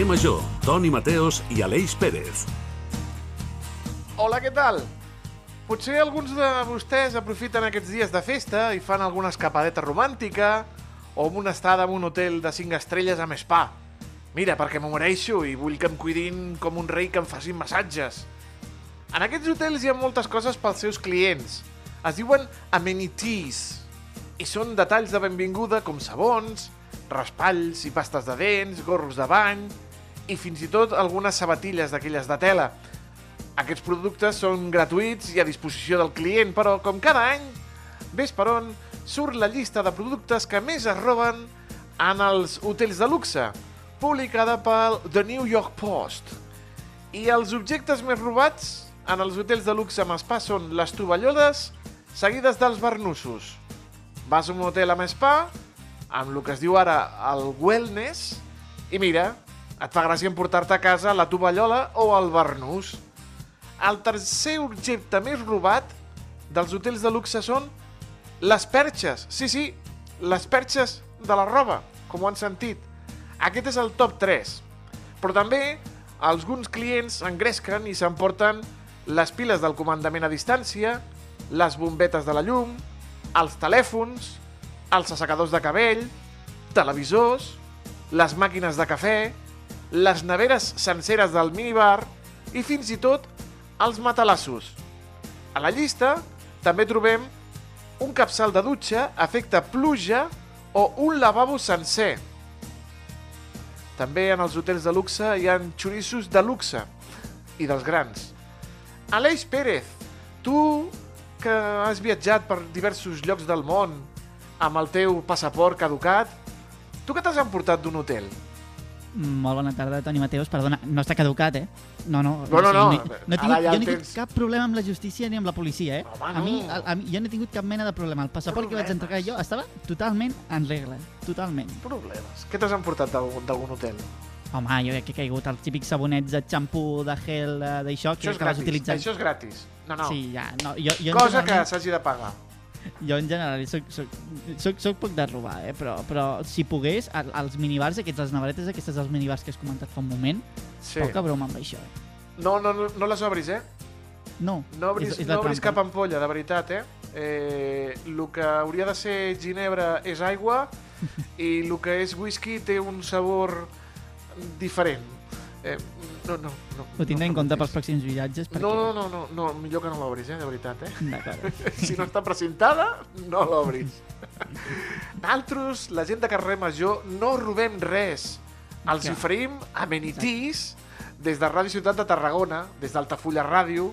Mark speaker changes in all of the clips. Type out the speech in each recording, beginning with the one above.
Speaker 1: Carrer Major, Toni Mateos i Aleix Pérez.
Speaker 2: Hola, què tal? Potser alguns de vostès aprofiten aquests dies de festa i fan alguna escapadeta romàntica o una estada en un hotel de 5 estrelles amb spa. Mira, perquè m'ho mereixo i vull que em cuidin com un rei que em facin massatges. En aquests hotels hi ha moltes coses pels seus clients. Es diuen amenities i són detalls de benvinguda com sabons, raspalls i pastes de dents, gorros de bany i fins i tot algunes sabatilles d'aquelles de tela. Aquests productes són gratuïts i a disposició del client, però com cada any, ves per on, surt la llista de productes que més es roben en els hotels de luxe, publicada pel The New York Post. I els objectes més robats en els hotels de luxe amb spa són les tovalloles seguides dels barnussos. Vas a un hotel amb spa, amb el que es diu ara el wellness, i mira, et fa gràcia emportar-te a casa la tovallola o el barnús. El tercer objecte més robat dels hotels de luxe són les perxes. Sí, sí, les perxes de la roba, com ho han sentit. Aquest és el top 3. Però també alguns clients engresquen i s'emporten les piles del comandament a distància, les bombetes de la llum, els telèfons, els assecadors de cabell, televisors, les màquines de cafè, les neveres senceres del minibar i fins i tot els matalassos. A la llista també trobem un capçal de dutxa, efecte pluja o un lavabo sencer. També en els hotels de luxe hi ha xorissos de luxe i dels grans. Aleix Pérez, tu que has viatjat per diversos llocs del món amb el teu passaport caducat, tu què t'has emportat d'un hotel?
Speaker 3: Molt bona tarda, Toni Mateus. Perdona, no està caducat, eh? No, no.
Speaker 2: No, no, no.
Speaker 3: no, no he tingut,
Speaker 2: ja
Speaker 3: jo no he tingut
Speaker 2: tens.
Speaker 3: cap problema amb la justícia ni amb la policia, eh?
Speaker 2: Home,
Speaker 3: a, mi,
Speaker 2: no.
Speaker 3: a, a mi, jo no he tingut cap mena de problema. El passaport que vaig
Speaker 2: Problemes.
Speaker 3: entregar jo estava totalment en regla. Totalment.
Speaker 2: Problemes. Què t'has emportat d'algun hotel?
Speaker 3: Home, jo crec que he caigut els típics sabonets de xampú, de gel, d'això, que, que vas
Speaker 2: gratis.
Speaker 3: utilitzar.
Speaker 2: Això és gratis. No, no.
Speaker 3: Sí, ja. No, jo, jo,
Speaker 2: Cosa que s'hagi de pagar.
Speaker 3: Jo en general soc, soc, soc, soc poc de robar, eh? però, però si pogués, els minibars aquests, les navaretes aquestes dels minibars que has comentat fa un moment,
Speaker 2: Sí.
Speaker 3: poca broma amb això. Eh?
Speaker 2: No, no, no, no les obris, eh?
Speaker 3: No,
Speaker 2: No obris,
Speaker 3: és, és
Speaker 2: no obris
Speaker 3: trampa.
Speaker 2: cap ampolla, de veritat, eh? eh? El que hauria de ser ginebra és aigua i el que és whisky té un sabor diferent. Eh, no, no, no.
Speaker 3: Ho tindré
Speaker 2: no
Speaker 3: en compte pels pròxims viatges. Perquè...
Speaker 2: No, no, no, no, no, millor que no l'obris, eh? De veritat, eh? Si no està presentada, no l'obris. Naltros, la gent de carrer Major, no robem res. Els
Speaker 3: Ja.
Speaker 2: oferim amenities des de Ràdio Ciutat de Tarragona, des d'Altafulla Ràdio,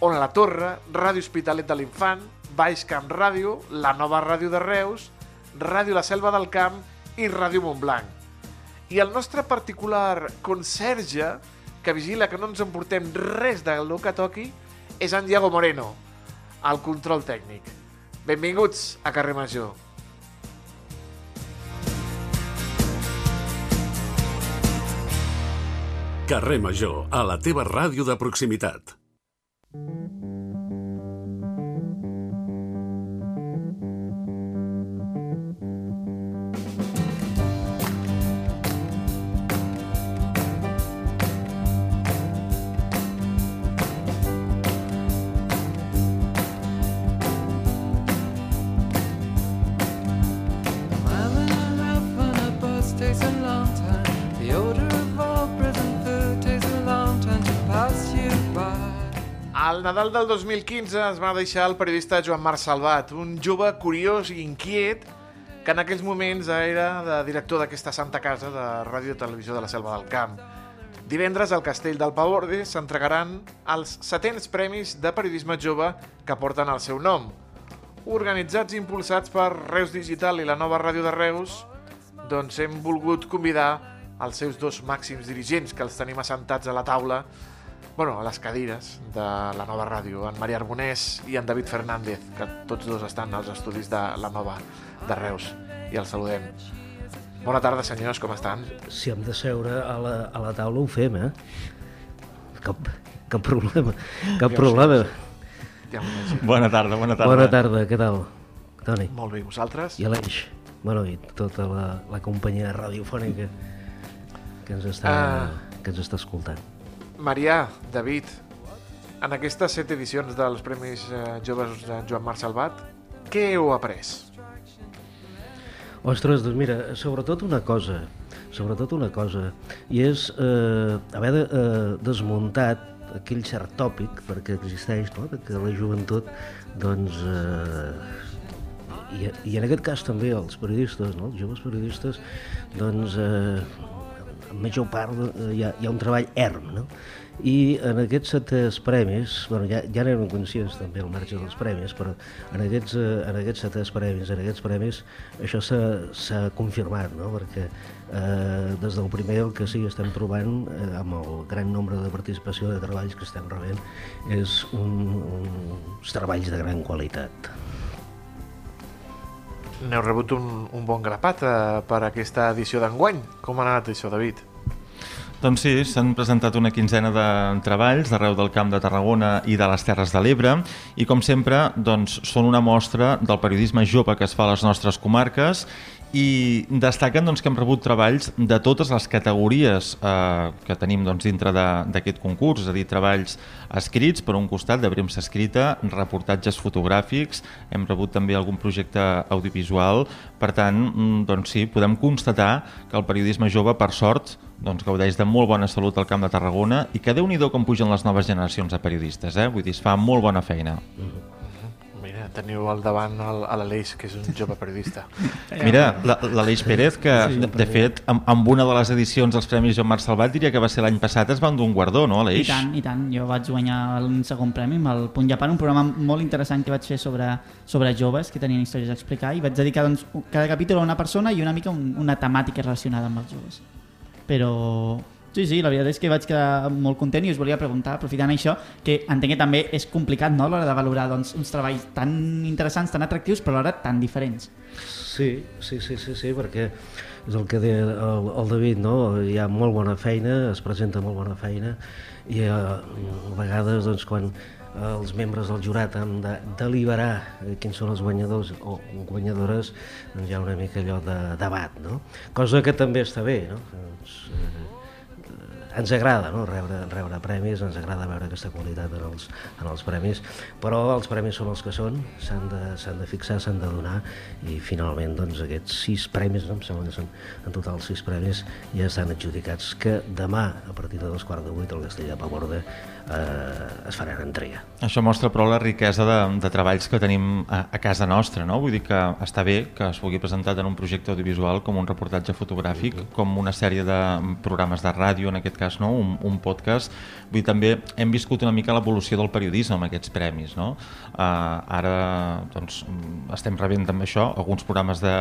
Speaker 2: on la Torre, Ràdio Hospitalet de l'Infant, Baix Camp Ràdio, la nova Ràdio de Reus, Ràdio La Selva del Camp i Ràdio Montblanc. I el nostre particular conserge, que vigila que no ens emportem res del que toqui, és en Diego Moreno, al control tècnic. Benvinguts a Carrer Major.
Speaker 1: Carrer Major, a la teva ràdio de proximitat.
Speaker 4: Mile
Speaker 2: Al Nadal del 2015 es va deixar el periodista Joan Marc Salvat, un jove curiós i inquiet que en aquells moments era de director d'aquesta santa casa de Ràdio i Televisió de la Selva del Camp. Divendres al Castell del Paborde s'entregaran els setents premis de periodisme jove que porten el seu nom. Organitzats i impulsats per Reus Digital i la nova ràdio de Reus, doncs hem volgut convidar els seus dos màxims dirigents, que els tenim assentats a la taula, bueno, a les cadires de la nova ràdio, en Maria Arbonés i en David Fernández, que tots dos estan als estudis de la nova de Reus, i els saludem. Bona tarda, senyors, com estan?
Speaker 5: si hem de seure a la, a la taula ho fem, eh? Cap, cap problema, cap
Speaker 2: Ja ho
Speaker 5: problema.
Speaker 2: Ja.
Speaker 6: Bona tarda, bona tarda.
Speaker 5: Bona tarda, què tal? Toni,
Speaker 2: Molt bé, vosaltres?
Speaker 5: i Aleix, bueno, i tota la, la companyia radiofònica. que ens està,
Speaker 2: Ah.
Speaker 5: que ens està escoltant.
Speaker 2: Marià, David, en aquestes set edicions dels Premis eh, Joves de Joan Marc Salvat, què heu après?
Speaker 5: Ostres, doncs mira, sobretot una cosa, sobretot una cosa, i és eh, haver de, eh, desmuntat aquell cert tòpic, perquè existeix, no?, que la joventut, doncs, eh, i, i en aquest cas també els periodistes, no?, els joves periodistes, doncs, eh, en major part eh, hi, ha, hi ha un treball erm, no? I en aquests setès premis, bueno, ja, ja n'érem conscients també al marge dels premis, però en aquests, eh, en aquests setès premis, en aquests premis, això s'ha confirmat, no? perquè eh, des del primer el que sí que estem trobant, eh, amb el gran nombre de participació de treballs que estem rebent, és un, uns treballs de gran qualitat.
Speaker 2: N'heu rebut un, un bon grapat eh, per aquesta edició d'enguany. Com ha anat això, David?
Speaker 6: Doncs sí, s'han presentat una quinzena de treballs d'arreu del Camp de Tarragona i de les Terres de l'Ebre i com sempre doncs, són una mostra del periodisme jove que es fa a les nostres comarques i destaquen doncs, que hem rebut treballs de totes les categories eh, que tenim doncs, dintre d'aquest concurs, és a dir, treballs escrits per un costat de premsa escrita, reportatges fotogràfics, hem rebut també algun projecte audiovisual, per tant, mm, doncs sí, podem constatar que el periodisme jove, per sort, doncs gaudeix de molt bona salut al Camp de Tarragona i que déu nhi com pugen les noves generacions de periodistes, eh? vull dir, es fa molt bona feina.
Speaker 2: Mira, teniu al davant l'Aleix, que és un jove periodista.
Speaker 6: Mira, la- l'Aleix Pérez, que de, de fet, amb, amb una de les edicions dels Premis Joan Marc Salvat, diria que va ser l'any passat, es va endur un guardó, no,
Speaker 3: I
Speaker 6: Aleix?
Speaker 3: tant, i tant. Jo vaig guanyar un segon premi amb el Punt Japan, un programa molt interessant que vaig fer sobre, sobre joves que tenien històries a explicar i vaig dedicar doncs, cada capítol a una persona i una mica un, una temàtica relacionada amb els joves. Però sí, sí, la veritat és que vaig quedar molt content i us volia preguntar, aprofitant això, que entenc que també és complicat no, a l'hora de valorar doncs, uns treballs tan interessants, tan atractius, però alhora tan diferents.
Speaker 5: Sí, sí, sí, sí, sí, perquè és el que deia el, el David, no? hi ha molt bona feina, es presenta molt bona feina i eh, a vegades doncs, quan els membres del jurat han de deliberar eh, quins són els guanyadors o guanyadores, doncs hi ha una mica allò de debat, no? cosa que també està bé, no? Doncs, eh, ens agrada no? rebre, rebre premis, ens agrada veure aquesta qualitat en els, en els premis, però els premis són els que són, s'han de, de fixar, s'han de donar i finalment doncs, aquests sis premis, no? em sembla que són en total sis premis, ja estan adjudicats que demà, a partir de dos quarts de vuit, al Castell de Paborde eh, es faran entrega.
Speaker 6: Això mostra però la riquesa de, de treballs que tenim a, a casa nostra, no? Vull dir que està bé que es pugui presentar en un projecte audiovisual com un reportatge fotogràfic, com una sèrie de programes de ràdio, en aquest cas, no? un, un podcast. Vull dir, també hem viscut una mica l'evolució del periodisme amb aquests premis, no? Uh, ara doncs, estem rebent també això, alguns programes de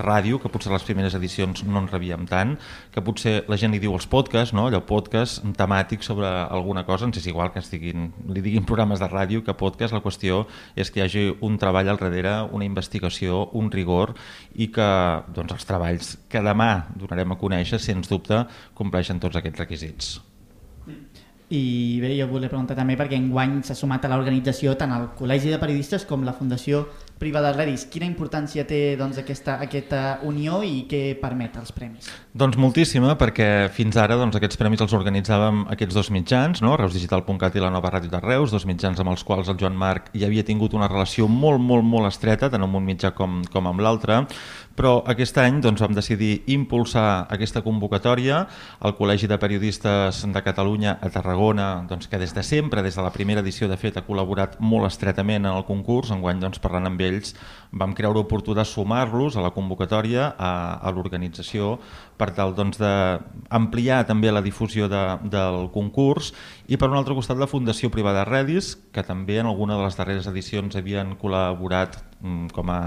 Speaker 6: ràdio, que potser les primeres edicions no en rebíem tant, que potser la gent li diu els podcasts, no? allò podcast temàtic sobre alguna cosa, ens és igual que estiguin, li diguin programes de ràdio que podcast, la qüestió és que hi hagi un treball al darrere, una investigació, un rigor i que doncs, els treballs que demà donarem a conèixer, sens dubte, compleixen tots aquests requisits.
Speaker 3: I bé, jo volia preguntar també perquè enguany s'ha sumat a l'organització tant el Col·legi de Periodistes com la Fundació Privada Redis. Quina importància té doncs, aquesta, aquesta unió i què permet els premis?
Speaker 6: Doncs moltíssima, perquè fins ara doncs, aquests premis els organitzàvem aquests dos mitjans, no? reusdigital.cat i la nova ràdio de Reus, dos mitjans amb els quals el Joan Marc ja havia tingut una relació molt, molt, molt estreta, tant amb un mitjà com, com amb l'altre, però aquest any doncs, vam decidir impulsar aquesta convocatòria al Col·legi de Periodistes de Catalunya a Tarragona, doncs, que des de sempre, des de la primera edició, de fet, ha col·laborat molt estretament en el concurs, enguany doncs, parlant amb ells vam creure oportú de sumar-los a la convocatòria, a, a l'organització, per tal doncs, d'ampliar també la difusió de, del concurs i per un altre costat la Fundació Privada Redis, que també en alguna de les darreres edicions havien col·laborat mm, com a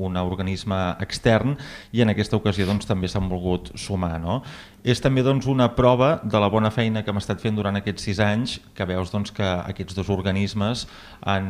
Speaker 6: un organisme extern i en aquesta ocasió doncs, també s'han volgut sumar. No? És també doncs, una prova de la bona feina que hem estat fent durant aquests sis anys, que veus doncs, que aquests dos organismes han,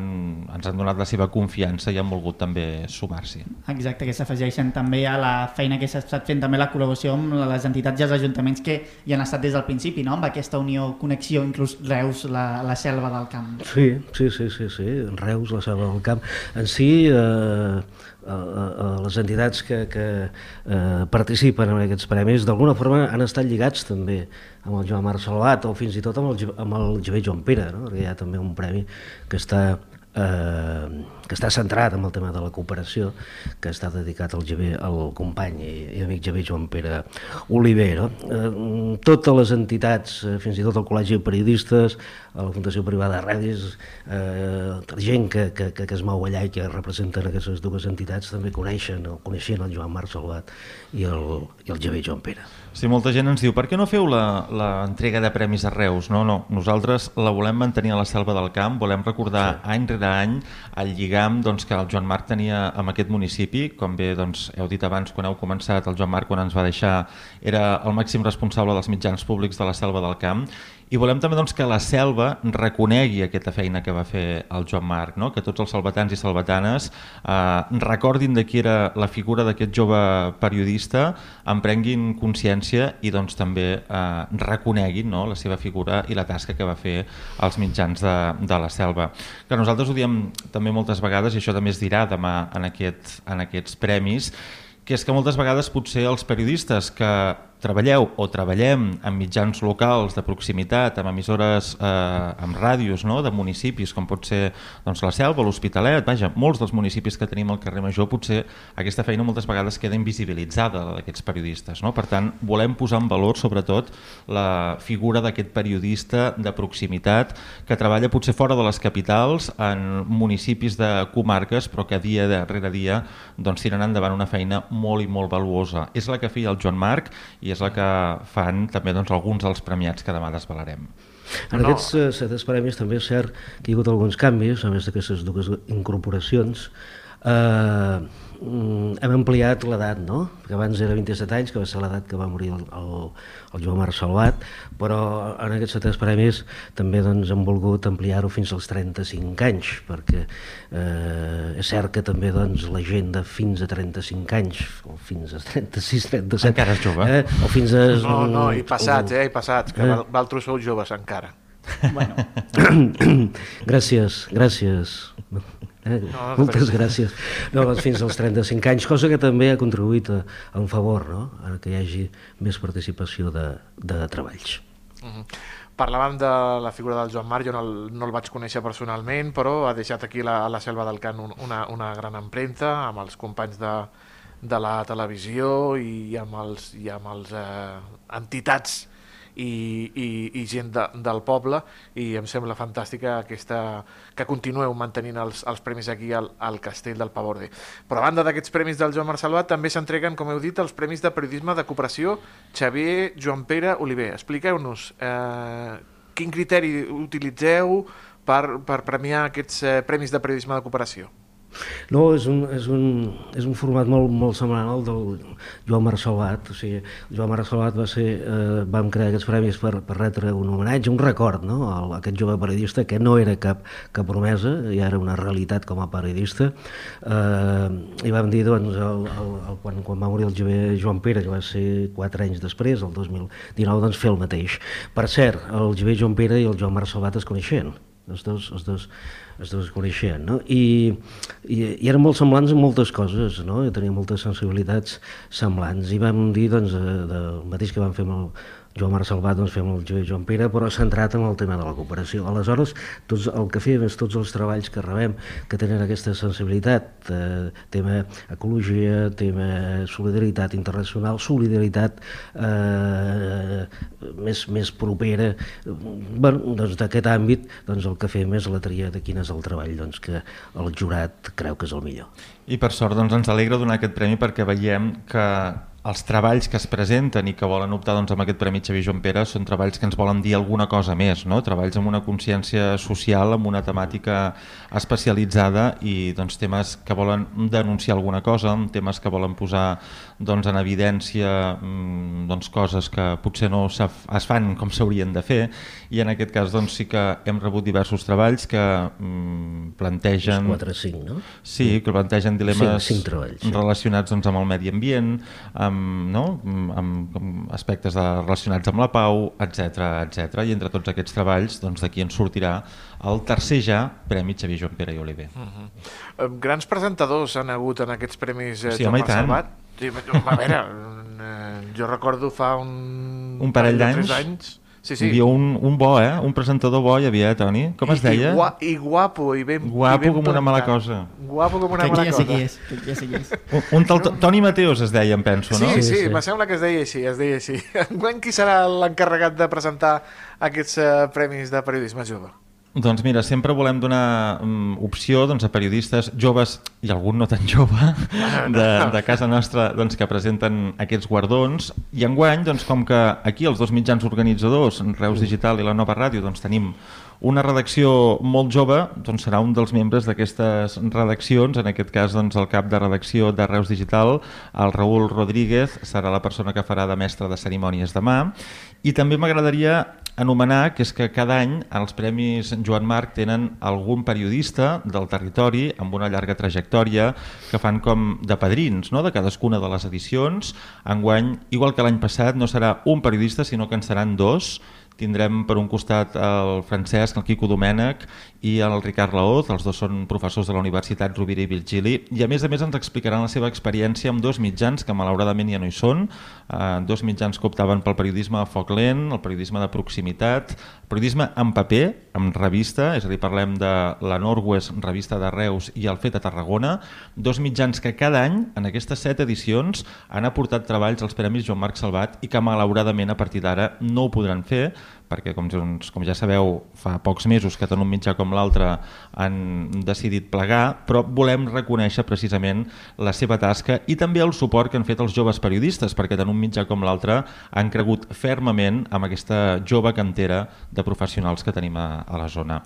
Speaker 6: ens han donat la seva confiança i han volgut també sumar-s'hi.
Speaker 3: Exacte, que s'afegeixen també a la feina que s'ha estat fent també la col·laboració amb les entitats i els ajuntaments que hi han estat des del principi, no? amb aquesta unió, connexió, inclús Reus, la, la selva del camp.
Speaker 5: Sí, sí, sí, sí, sí. Reus, la Selva del Camp. En si, eh, les entitats que, que eh, participen en aquests premis d'alguna forma han estat lligats també amb el Joan Marc Salvat o fins i tot amb el, amb el Javé Joan Pere, no? perquè hi ha també un premi que està eh, que està centrat en el tema de la cooperació, que està dedicat al, Javé, al company i, i amic Javé Joan Pere Oliver. No? Eh, totes les entitats, eh, fins i tot el Col·legi de Periodistes, la Fundació Privada Redis, eh, gent que, que, que, que es mou allà i que representen aquestes dues entitats també coneixen o coneixien el Joan Marc Salvat i el, i el Javé Joan Pere.
Speaker 6: Sí, molta gent ens diu, per què no feu la- l'entrega de premis a Reus? No, no, nosaltres la volem mantenir a la selva del camp, volem recordar sí. any rere any el lligam doncs, que el Joan Marc tenia amb aquest municipi, com bé doncs, heu dit abans quan heu començat, el Joan Marc quan ens va deixar era el màxim responsable dels mitjans públics de la selva del camp, i volem també doncs, que la selva reconegui aquesta feina que va fer el Joan Marc, no? que tots els salvatans i salvatanes eh, recordin de qui era la figura d'aquest jove periodista, en prenguin consciència i doncs, també eh, reconeguin no? la seva figura i la tasca que va fer als mitjans de, de la selva. Que nosaltres ho diem també moltes vegades, i això també es dirà demà en, aquest, en aquests premis, que és que moltes vegades potser els periodistes que treballeu o treballem en mitjans locals de proximitat, amb emissores, eh, amb ràdios no? de municipis, com pot ser doncs, la Selva, l'Hospitalet, vaja, molts dels municipis que tenim al carrer Major, potser aquesta feina moltes vegades queda invisibilitzada d'aquests periodistes. No? Per tant, volem posar en valor sobretot la figura d'aquest periodista de proximitat que treballa potser fora de les capitals, en municipis de comarques, però que dia darrere dia doncs, tiren endavant una feina molt i molt valuosa. És la que feia el Joan Marc i és la que fan també doncs, alguns dels premiats que demà desvelarem.
Speaker 5: En
Speaker 2: No.
Speaker 5: aquests eh, set premis també és cert que hi ha hagut alguns canvis, a més d'aquestes dues incorporacions. Eh, mm, hem ampliat l'edat, no? Perquè abans era 27 anys, que va ser l'edat que va morir el, el, el Joan Marc Salvat, però en aquests set premis també doncs, hem volgut ampliar-ho fins als 35 anys, perquè eh, és cert que també doncs, la gent de fins a 35 anys, o fins a 36, 37...
Speaker 6: Encara és jove.
Speaker 5: Eh, o fins a...
Speaker 2: No, no, i passats, eh, i passats, que
Speaker 5: Eh.
Speaker 2: val- valtros sou joves encara.
Speaker 3: Bueno,
Speaker 5: gràcies, gràcies. Eh,
Speaker 2: No,
Speaker 5: moltes gràcies. No, doncs fins als 35 anys, cosa que també ha contribuït a, a un favor, no? a que hi hagi més participació de, de treballs.
Speaker 2: Mhm. Parlàvem de la figura del Joan Marc, jo no el, no el vaig conèixer personalment, però ha deixat aquí la, a la Selva del un- una, una gran empremta amb els companys de, de la televisió i amb els, i amb els eh, entitats i, i, i gent de, del poble i em sembla fantàstica aquesta, que continueu mantenint els, els premis aquí al, al Castell del Pavorde. Però a banda d'aquests premis del Joan Marc Salvat també s'entreguen, com heu dit, els premis de periodisme de cooperació Xavier Joan Pere Oliver. Expliqueu-nos eh, quin criteri utilitzeu per, per premiar aquests eh, premis de periodisme de cooperació.
Speaker 5: No, és un, és un, és un format molt, molt semblant al del Joan Marc Salvat. O sigui, Joan Marc Salvat va ser, eh, vam crear aquests premis per, per retre un homenatge, un record no? a aquest jove periodista que no era cap, cap promesa, ja era una realitat com a periodista. Eh, I vam dir, doncs, el, el, el, quan, quan va morir el jove Joan Pere, que va ser quatre anys després, el 2019, doncs fer el mateix. Per cert, el jove Joan Pere i el Joan Marc Salvat es dos, els dos, els dos es coneixien, no? I, i, i eren molt semblants en moltes coses, no? I tenien moltes sensibilitats semblants. I vam dir, doncs, eh, del mateix que vam fer amb el Joan Marc Salvat, doncs fem el Joan Joan Pere, però centrat en el tema de la cooperació. Aleshores, tots, el que fèiem és tots els treballs que rebem que tenen aquesta sensibilitat, eh, tema ecologia, tema solidaritat internacional, solidaritat eh, més, més propera, bueno, doncs d'aquest àmbit doncs el que fem és la tria de quin és el treball doncs, que el jurat creu que és el millor.
Speaker 6: I per sort doncs, ens alegra donar aquest premi perquè veiem que els treballs que es presenten i que volen optar doncs, amb aquest Premi Xavier Joan Pere són treballs que ens volen dir alguna cosa més, no? treballs amb una consciència social, amb una temàtica especialitzada i doncs, temes que volen denunciar alguna cosa, temes que volen posar doncs, en evidència mm, doncs, coses que potser no es fan com s'haurien de fer i en aquest cas doncs, sí que hem rebut diversos treballs que mm, plantegen...
Speaker 5: 4 o 5, no?
Speaker 6: Sí, que plantegen dilemes
Speaker 5: Cinc- cinc treballs, sí.
Speaker 6: relacionats doncs, amb el medi ambient, amb, no? amb, amb aspectes de, relacionats amb la pau, etc etc. I entre tots aquests treballs doncs, d'aquí en sortirà el tercer ja Premi Xavier Joan Pere i Oliver.
Speaker 2: Eh, Grans presentadors han hagut en aquests premis eh,
Speaker 6: Sí,
Speaker 2: Joan
Speaker 6: home, i
Speaker 2: Marc
Speaker 6: tant.
Speaker 2: Salvat. Sí, a veure, eh, jo recordo fa un...
Speaker 6: Un parell d'anys?
Speaker 2: anys. Sí,
Speaker 6: Hi
Speaker 2: sí.
Speaker 6: havia un, un bo, eh? un presentador bo hi havia, eh, Toni? Com es deia?
Speaker 2: i, gua, I guapo, i ben
Speaker 6: Guapo
Speaker 2: i ben
Speaker 6: com una mala cosa.
Speaker 2: Guapo com una
Speaker 3: Que
Speaker 2: mala
Speaker 3: ja sé
Speaker 2: cosa.
Speaker 3: que ja sé qui és.
Speaker 6: Un, un tal Toni Mateos es deia, em penso,
Speaker 2: Sí,
Speaker 6: no?
Speaker 2: sí,
Speaker 5: Sí,
Speaker 2: sí,
Speaker 5: sí.
Speaker 2: me sembla que es deia així, es deia així. Enguany qui serà l'encarregat de presentar aquests eh, premis de periodisme jove?
Speaker 6: Doncs mira, sempre volem donar um, opció doncs, a periodistes joves i algun no tan jove de, de casa nostra doncs, que presenten aquests guardons. I enguany, doncs, com que aquí els dos mitjans organitzadors, Reus Digital i la Nova Ràdio, doncs, tenim una redacció molt jove, doncs serà un dels membres d'aquestes redaccions, en aquest cas doncs, el cap de redacció de Reus Digital, el Raül Rodríguez, serà la persona que farà de mestre de cerimònies demà, i també m'agradaria anomenar que és que cada any els Premis Joan Marc tenen algun periodista del territori amb una llarga trajectòria que fan com de padrins no? de cadascuna de les edicions. Enguany, igual que l'any passat, no serà un periodista sinó que en seran dos tindrem per un costat el Francesc, el Quico Domènech i el Ricard Laoz, els dos són professors de la Universitat Rovira i Virgili, i a més a més ens explicaran la seva experiència amb dos mitjans que malauradament ja no hi són, eh, dos mitjans que optaven pel periodisme a foc lent, el periodisme de proximitat, periodisme en paper, en revista, és a dir, parlem de la Norwest, revista de Reus, i el Fet a Tarragona, dos mitjans que cada any, en aquestes set edicions, han aportat treballs als Premis Joan Marc Salvat i que malauradament a partir d'ara no ho podran fer perquè com, doncs, com ja sabeu fa pocs mesos que tant un mitjà com l'altre han decidit plegar però volem reconèixer precisament la seva tasca i també el suport que han fet els joves periodistes perquè tant un mitjà com l'altre han cregut fermament amb aquesta jove cantera de professionals que tenim a, a la zona.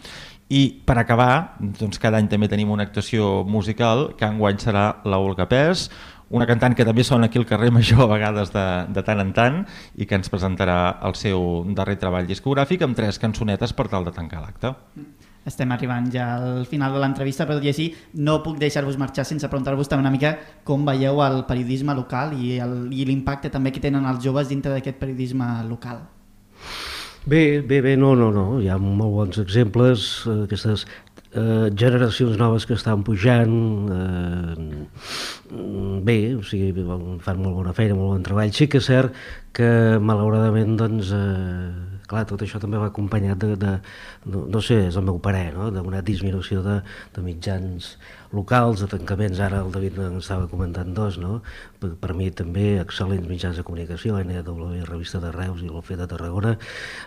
Speaker 6: I per acabar, doncs cada any també tenim una actuació musical que enguany serà la Olga Pes, una cantant que també sona aquí al carrer Major a vegades de, de tant en tant i que ens presentarà el seu darrer treball discogràfic amb tres cançonetes per tal de tancar l'acte.
Speaker 3: Estem arribant ja al final de l'entrevista, però i així no puc deixar-vos marxar sense preguntar-vos també una mica com veieu el periodisme local i el- i l'impacte també que tenen els joves dintre d'aquest periodisme local.
Speaker 5: Bé, bé, bé, no, no, no, hi ha molt bons exemples, eh, aquestes eh, generacions noves que estan pujant, eh, bé, o sigui, fan molt bona feina, molt bon treball. Sí que és cert que malauradament, doncs, eh, clar, tot això també va acompanyat de, de no, no sé, és el meu parer, no? d'una disminució de, de mitjans locals, de tancaments, ara el David en estava comentant dos, no? per, per mi també excel·lents mitjans de comunicació, NW, Revista de Reus i l'Ofet de Tarragona.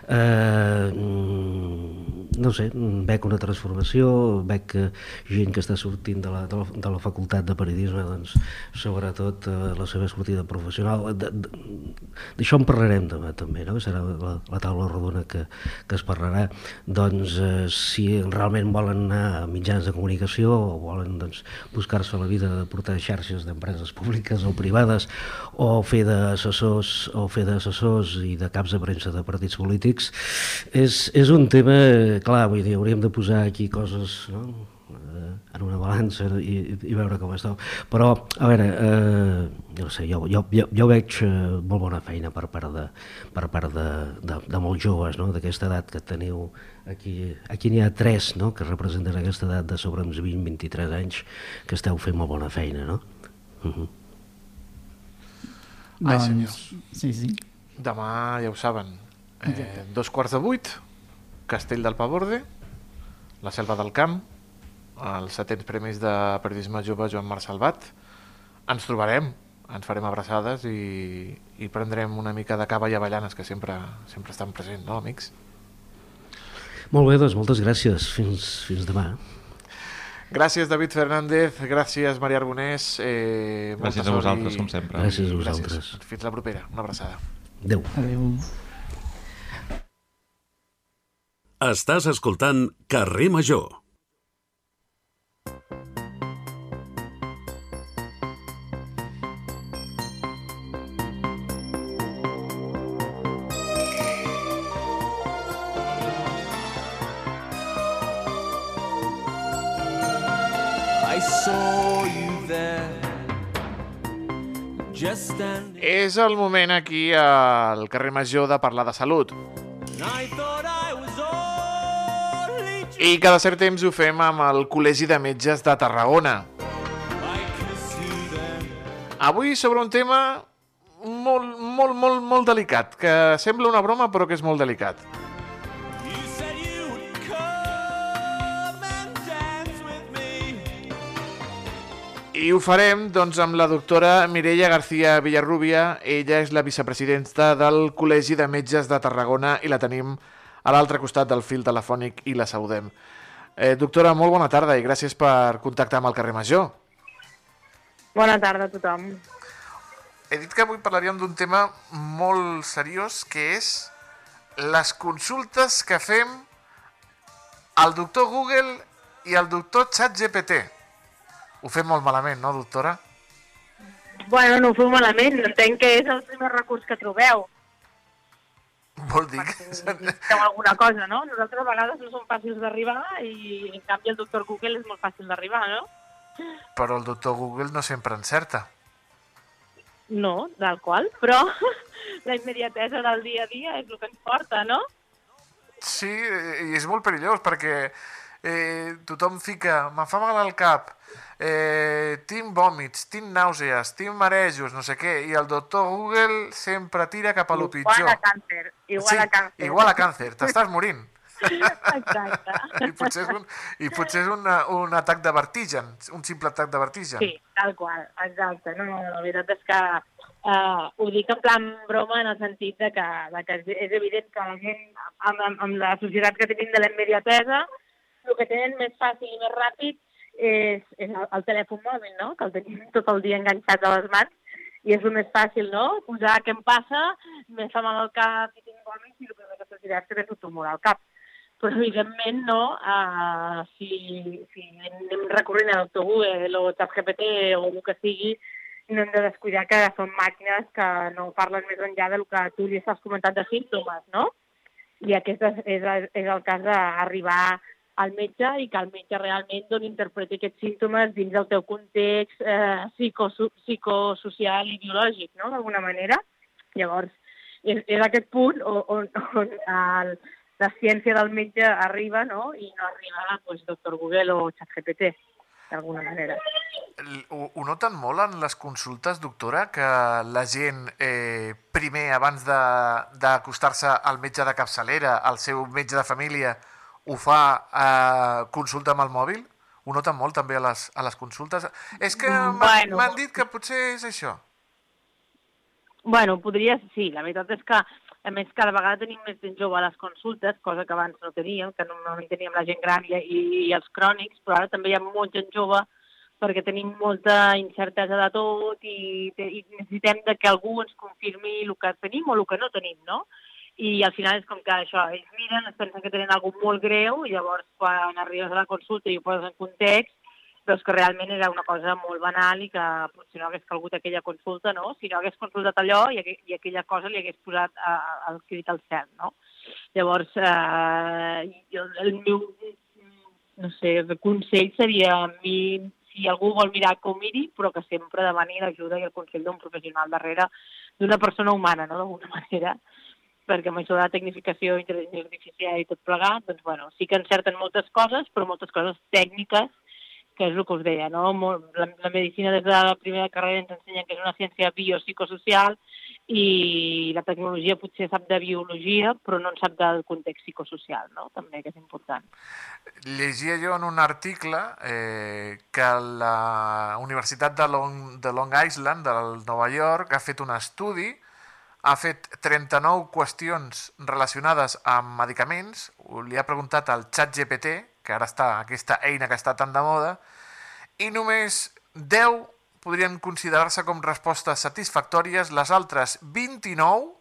Speaker 5: Eh, mm, no sé, veig una transformació, veig que gent que està sortint de la, de la, de la facultat de periodisme, doncs, sobretot eh, la seva sortida professional, d'això en parlarem demà també, no? serà la, la taula rodona que, que es parlarà, doncs eh, si realment volen anar a mitjans de comunicació o volen doncs, buscar-se la vida de portar xarxes d'empreses públiques o privades o fer d'assessors o fer d'assessors i de caps de premsa de partits polítics és, és un tema, clar, vull dir, hauríem de posar aquí coses no? Eh, en una balança i, i veure com està. Però, a veure, eh, jo no sé, jo, jo, jo, jo veig eh, molt bona feina per part de, per part de, de, de molts joves, no? d'aquesta edat que teniu aquí. Aquí n'hi ha tres no? que representen aquesta edat de sobre uns 20-23 anys que esteu fent molt bona feina, no? Uh -huh.
Speaker 2: Ai,
Speaker 3: doncs, sí, sí.
Speaker 2: Demà, ja ho saben, eh, dos quarts de vuit, Castell del Paborde, la Selva del Camp, els setents premis de periodisme jove Joan Marc Salvat. Ens trobarem, ens farem abraçades i, i prendrem una mica de cava i avellanes que sempre, sempre estan presents, no, amics?
Speaker 5: Molt bé, doncs moltes gràcies. Fins, fins demà.
Speaker 2: Gràcies, David Fernández. Gràcies, Maria Arbonés. Eh,
Speaker 6: Gràcies a vosaltres,
Speaker 2: i-
Speaker 6: com sempre.
Speaker 5: Gràcies a vosaltres.
Speaker 2: Gràcies. Fins la propera. Una abraçada.
Speaker 5: Adéu.
Speaker 3: Adéu.
Speaker 1: Estàs escoltant Carrer Major.
Speaker 2: És el moment aquí al carrer Major de parlar de salut.
Speaker 4: I
Speaker 2: cada cert temps ho fem amb el Col·legi de Metges de Tarragona. Avui sobre un tema molt, molt, molt, molt delicat, que sembla una broma però que és molt delicat. I ho farem doncs, amb la doctora Mireia García Villarrubia. Ella és la vicepresidenta del Col·legi de Metges de Tarragona i la tenim a l'altre costat del fil telefònic i la saludem. Eh, doctora, molt bona tarda i gràcies per contactar amb el carrer Major.
Speaker 7: Bona tarda a tothom.
Speaker 2: He dit que avui parlaríem d'un tema molt seriós, que és les consultes que fem al doctor Google i al doctor ChatGPT. Ho fem molt malament, no, doctora?
Speaker 7: Bueno, no ho feu malament, entenc que és el primer recurs que trobeu.
Speaker 2: Vol dir que...
Speaker 7: Feu alguna cosa, no? Nosaltres a vegades no som fàcils d'arribar i en canvi el doctor Google és molt fàcil d'arribar, no?
Speaker 2: Però el doctor Google no sempre encerta.
Speaker 7: No, del qual, però la immediatesa del dia a dia és el que ens porta, no?
Speaker 2: Sí, i és molt perillós perquè eh, tothom fica, me fa mal al cap, eh, tinc vòmits, tinc nàusees, tinc marejos, no sé què, i el doctor Google sempre tira cap a lo pitjor.
Speaker 7: Igual a càncer, igual a càncer.
Speaker 2: igual a càncer, t'estàs morint.
Speaker 7: Exacte.
Speaker 2: I potser és un, i potser és una, un atac de vertigen, un simple atac de vertigen.
Speaker 7: Sí, tal qual, exacte. No, no, la veritat és que uh, ho dic en plan broma en el sentit de que, de que és, evident que la gent, amb, amb, amb la societat que tenim de la immediatesa, el que tenen més fàcil i més ràpid és, és el, el telèfon mòbil, no? que el tenim tot el dia enganxat a les mans, i és el més fàcil, no? Posar què em passa, me fa mal al cap i tinc vòmits, i el primer que se'ls dirà és que un tumor al cap però evidentment no, uh, si, si anem recorrent a doctor Google o ChatGPT o el que sigui, no hem de descuidar que són màquines que no parlen més enllà del que tu li estàs comentant de símptomes, no? I aquest és, és, és el cas d'arribar al metge i que el metge realment doncs, interpreti aquests símptomes dins del teu context eh, psicoso psicosocial i biològic, no?, d'alguna manera. Llavors, és, és aquest punt on, on, on el, la ciència del metge arriba, no?, i no arriba pues, doctor Google o ChatGPT, d'alguna manera.
Speaker 2: Ho, ho noten molt en les consultes, doctora, que la gent eh, primer, abans d'acostar-se al metge de capçalera, al seu metge de família, ho fa eh, consulta amb el mòbil? Ho noten molt també a les, a les consultes? És que m'han
Speaker 7: Bueno.
Speaker 2: dit que potser és això.
Speaker 7: Bueno, podria, sí, la veritat és que, a més, cada vegada tenim més gent jove a les consultes, cosa que abans no teníem, que normalment teníem la gent gran i, i, i els crònics, però ara també hi ha molta gent jove perquè tenim molta incertesa de tot i, i necessitem de que algú ens confirmi el que tenim o el que no tenim, no? I al final és com que això, ells miren, es pensen que tenen alguna molt greu i llavors quan arribes a la consulta i ho poses en context, veus que realment era una cosa molt banal i que potser no hagués calgut aquella consulta, no? Si no hagués consultat allò i, aqu i aquella cosa li hagués posat a, a, el crit al cel, no? Llavors, eh, jo, el meu, no sé, el consell seria a mi, si algú vol mirar ho miri, però que sempre demani l'ajuda i el consell d'un professional darrere, d'una persona humana, no?, d'alguna manera, perquè amb això de la tecnificació, intel·ligència artificial i tot plegat, doncs, bueno, sí que encerten moltes coses, però moltes coses tècniques que és el que us deia, no? La, la medicina des de la primera carrera ens ensenya que és una ciència biopsicosocial i la tecnologia potser sap de biologia, però no en sap del context psicosocial, no? També, que és important.
Speaker 2: Llegia jo en un article eh, que la Universitat de Long, de Long Island, de Nova York, ha fet un estudi, ha fet 39 qüestions relacionades amb medicaments, li ha preguntat al xat GPT, que ara està aquesta eina que està tan de moda, i només 10 podrien considerar-se com respostes satisfactòries, les altres 29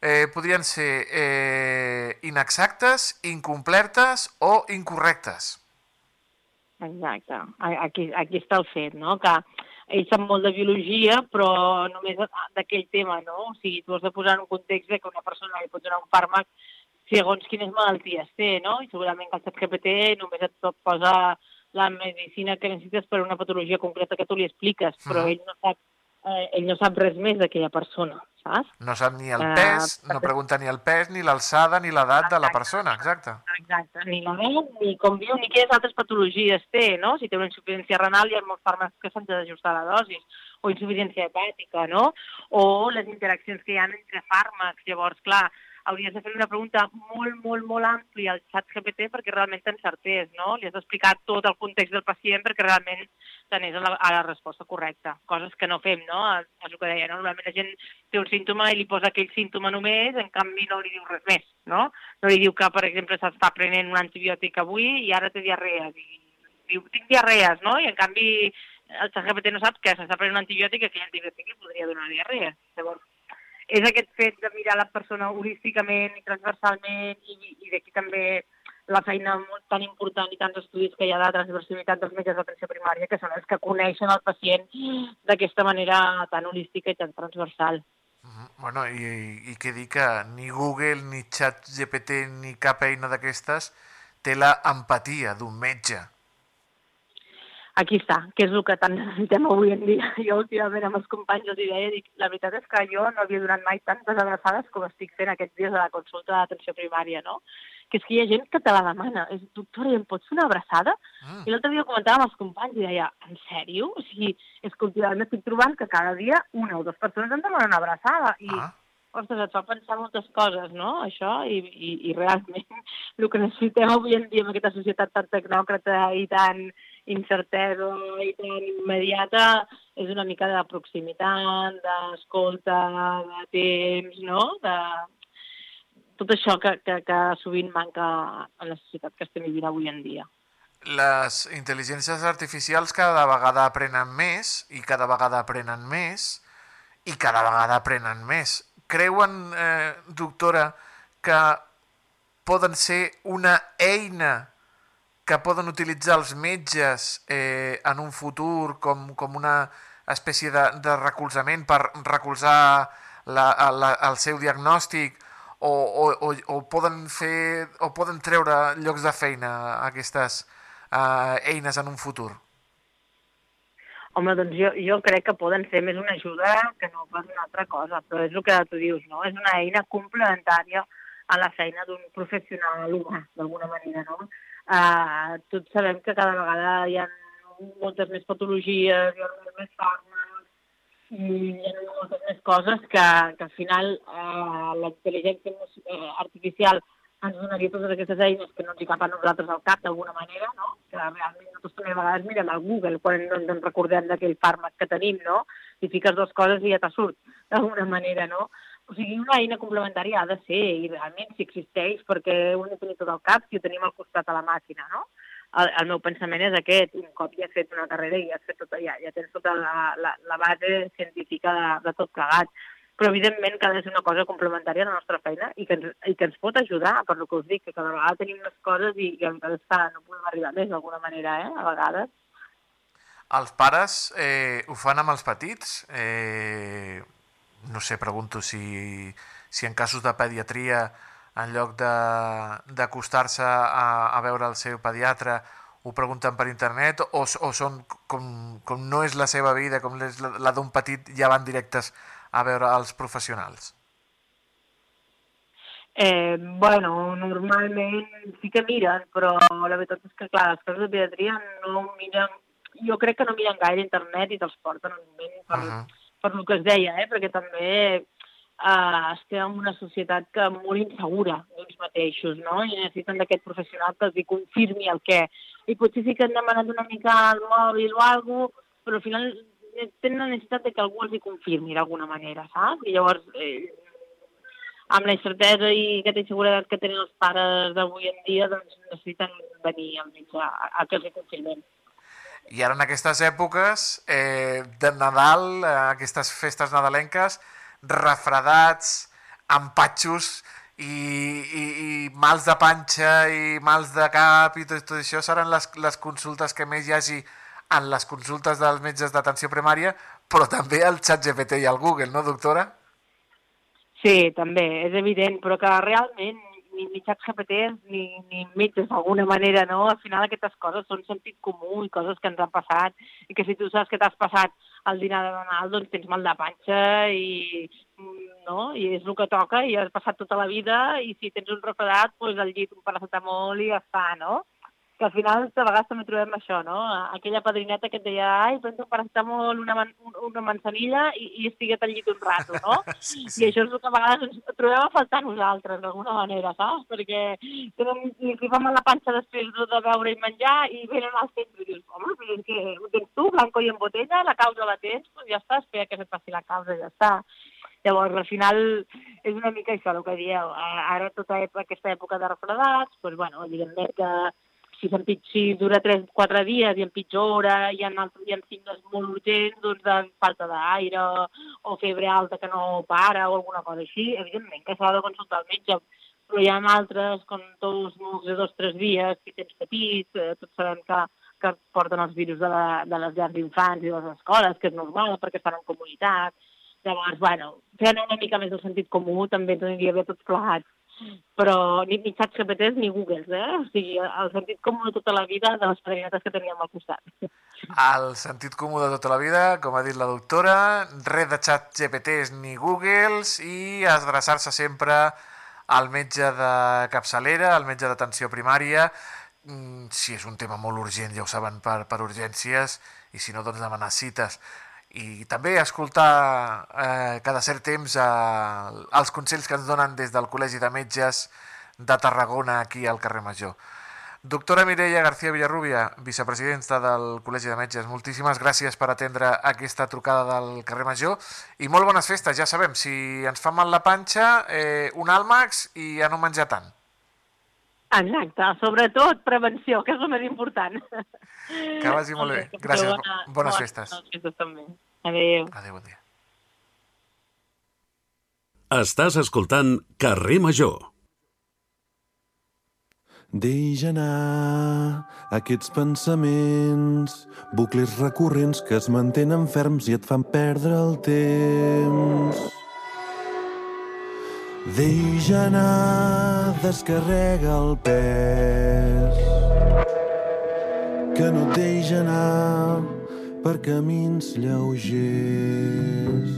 Speaker 2: eh, podrien ser eh, inexactes, incompletes o incorrectes.
Speaker 7: Exacte. Aquí, aquí està el fet, no? Que ells sap molt de biologia, però només d'aquell tema, no? O sigui, tu has de posar en un context de que una persona li pot donar un fàrmac segons quines malalties té, no? I segurament que el ChatGPT només et posa la medicina que necessites per una patologia concreta que tu li expliques, però ell no sap, eh, ell no sap res més d'aquella persona, saps?
Speaker 2: No sap ni el
Speaker 7: Eh,
Speaker 2: pes, no
Speaker 7: perquè-
Speaker 2: pregunta ni el pes, ni l'alçada, ni l'edat de la persona, exacte.
Speaker 7: Exacte, ni la veu, ni com viu, ni quines altres patologies té, no? Si té una insuficiència renal hi ha molts fàrmacs que s'han d'ajustar la dosis, o insuficiència hepàtica, no? O les interaccions que hi ha entre fàrmacs. Llavors, clar, hauries de fer una pregunta molt, molt, molt àmplia al xat GPT perquè realment t'encertés, no? Li has d'explicar tot el context del pacient perquè realment t'anés a la, a la resposta correcta. Coses que no fem, no? És el que deia, no? Normalment la gent té un símptoma i li posa aquell símptoma només, en canvi no li diu res més, no? No li diu que, per exemple, s'està prenent un antibiòtic avui i ara té diarrees. I diu, tinc diarrees, no? I en canvi el ChatGPT no sap que s'està prenent un antibiòtic i aquell antibiòtic li podria donar diarrea. Llavors, és aquest fet de mirar la persona holísticament i transversalment i, i d'aquí també la feina molt tan important i tants estudis que hi ha de transversalitat dels metges d'atenció primària, que són els que coneixen el pacient d'aquesta manera tan holística i tan transversal.
Speaker 2: Mhm. Bueno, i, i què dir que ni Google, ni ChatGPT, ni cap eina d'aquestes té la empatia d'un metge.
Speaker 7: Aquí està, que és el que tant necessitem avui en dia. Jo últimament amb els companys els deia, dic, la veritat és que jo no havia donat mai tantes abraçades com estic fent aquests dies a la consulta d'atenció primària, no? Que és que hi ha gent que te la demana. És, doctora, i em pots fer una abraçada?
Speaker 2: Mm.
Speaker 7: I l'altre dia ho comentava amb els companys i deia, en sèrio? O sigui, és que últimament estic trobant que cada dia una o dues persones em demanen una abraçada. I,
Speaker 2: Ah,
Speaker 7: ostres, et fa pensar moltes coses, no?, això, i, i, i realment el que necessitem avui en dia en aquesta societat tan tecnòcrata i tan incertesa i tan immediata és una mica de proximitat, d'escolta, de temps, no?, de tot això que, que, que sovint manca en la societat que estem vivint avui en dia.
Speaker 2: les intel·ligències artificials cada vegada aprenen més i cada vegada aprenen més i cada vegada aprenen més. Creuen, eh, doctora, que poden ser una eina que poden utilitzar els metges eh, en un futur com, com una espècie de, de recolzament per recolzar la, la, el seu diagnòstic o, o, o, o, poden fer, o poden treure llocs de feina aquestes eh, eines en un futur?
Speaker 7: Home, doncs jo, jo crec que poden ser més una ajuda que no pas una altra cosa, però és el que tu dius, no? És una eina complementària a la feina d'un professional humà, d'alguna manera, no? Uh, tots sabem que cada vegada hi ha moltes més patologies, hi ha molts més fàrmacs, i hi ha moltes més coses que, que al final uh, la intel·ligència eh, artificial ens donaria totes aquestes eines que no ens hi cap a nosaltres al cap d'alguna manera, no? Que realment nosaltres també a vegades mirem al Google quan no ens en recordem d'aquell fàrmac que tenim, no? I fiques dues coses i ja te surt d'alguna manera, no? O sigui, una eina complementària ha de ser, i realment si existeix, perquè hem de tenir tot al cap si ho tenim al costat a la màquina, no? El, el meu pensament és aquest, un cop ja has fet una carrera i ja, has fet tota, ja, ja tens tota la, la, la base científica de, de tot plegat però evidentment que ha de ser una cosa complementària a la nostra feina i que ens, i que ens pot ajudar, per lo que us dic, que cada vegada tenim més coses i, i encara que no podem arribar més d'alguna manera, eh, a vegades.
Speaker 2: Els pares eh, ho fan amb els petits? Eh, no sé, pregunto si, si en casos de pediatria, en lloc de- d'acostar-se a, a veure el seu pediatre, ho pregunten per internet o, o són com, com no és la seva vida, com és la, la d'un petit, ja van directes a veure els professionals?
Speaker 7: Eh, bueno, normalment sí que miren, però la veritat és que, clar, les coses de pediatria no miren... Jo crec que no miren gaire internet i te'ls porten en ment per, uh. -huh. Per el que es deia, eh? perquè també eh, estem en una societat que molt insegura d'ells mateixos, no? I necessiten d'aquest professional que els hi confirmi el què. I potser sí que han demanat una mica al mòbil o alguna cosa, però al final tenen la necessitat de que algú els hi confirmi d'alguna manera, saps? I llavors eh, amb la incertesa i aquesta inseguretat que tenen els pares d'avui en dia, doncs necessiten venir al metge a, a que els hi confirmen.
Speaker 2: I ara en aquestes èpoques eh, de Nadal, eh, aquestes festes nadalenques, refredats, empatxos i, i, i mals de panxa i mals de cap i tot, tot això seran les, les consultes que més hi hagi en les consultes dels metges d'atenció primària, però també al xat GPT i al Google, no, doctora?
Speaker 7: Sí, també, és evident, però que realment ni, ni xats GPTs ni, ni metges d'alguna manera, no? Al final aquestes coses són sentit comú i coses que ens han passat i que si tu saps que t'has passat el dinar de Nadal, doncs tens mal de panxa i, no? I és el que toca i has passat tota la vida i si tens un refredat, doncs al llit un paracetamol i ja està, no? Que al final de vegades també trobem això, no? Aquella padrineta que et deia, ai, prens un paracetamol, una, man una manzanilla i, i estiguet al llit un rato, no?
Speaker 2: Sí,
Speaker 7: I això és el que a vegades ens trobem a faltar nosaltres, d'alguna manera, saps? Perquè tenen, li fa mal la panxa després de, de beure i menjar i venen al centre i dius, home, però és que ho tens tu, blanco i en botella, la causa la tens, doncs ja està, espera que se't passi la causa ja està. Llavors, al final, és una mica això el que dieu. Ara, tota època, aquesta època de refredats, doncs, bueno, evidentment que si, si dura 3-4 dies i empitjora, hi ha, altres, hi ha signes molt urgents doncs, de falta d'aire o febre alta que no para o alguna cosa així, evidentment que s'ha de consultar el metge, però hi ha altres com tos mocs de dos o tres dies, si tens petits, eh, tots sabem que, que porten els virus de, la, de les llars d'infants i de les escoles, que és normal perquè estan en comunitat. Llavors, bueno, fent una mica més del sentit comú també ens bé tots plegats però ni, xats GPTs ni Googles, eh? O sigui, el sentit comú de tota la vida de les padrinetes que teníem al costat.
Speaker 2: El sentit comú de tota la vida, com ha dit la doctora, res de xat GPTs ni Googles i adreçar-se sempre al metge de capçalera, al metge d'atenció primària, mm, si és un tema molt urgent, ja ho saben, per, per urgències, i si no, doncs demanar cites i també escoltar eh, cada cert temps eh, els consells que ens donen des del Col·legi de Metges de Tarragona aquí al carrer Major. Doctora Mireia García Villarrubia, vicepresidenta del Col·legi de Metges, moltíssimes gràcies per atendre aquesta trucada del carrer Major i molt bones festes, ja sabem, si ens fa mal la panxa, eh, un àlmax i a no menjar tant.
Speaker 7: Exacte, sobretot prevenció, que és el més important.
Speaker 2: Que vagi molt bé. Gràcies, bona, bones festes.
Speaker 7: Bones festes també. Adéu.
Speaker 2: Adéu, bon dia.
Speaker 1: Estàs escoltant Carrer Major.
Speaker 8: Deix anar aquests pensaments, bucles recurrents que es mantenen ferms i et fan perdre el temps. Deix anar, descarrega el pes, que no et deix anar per camins lleugers.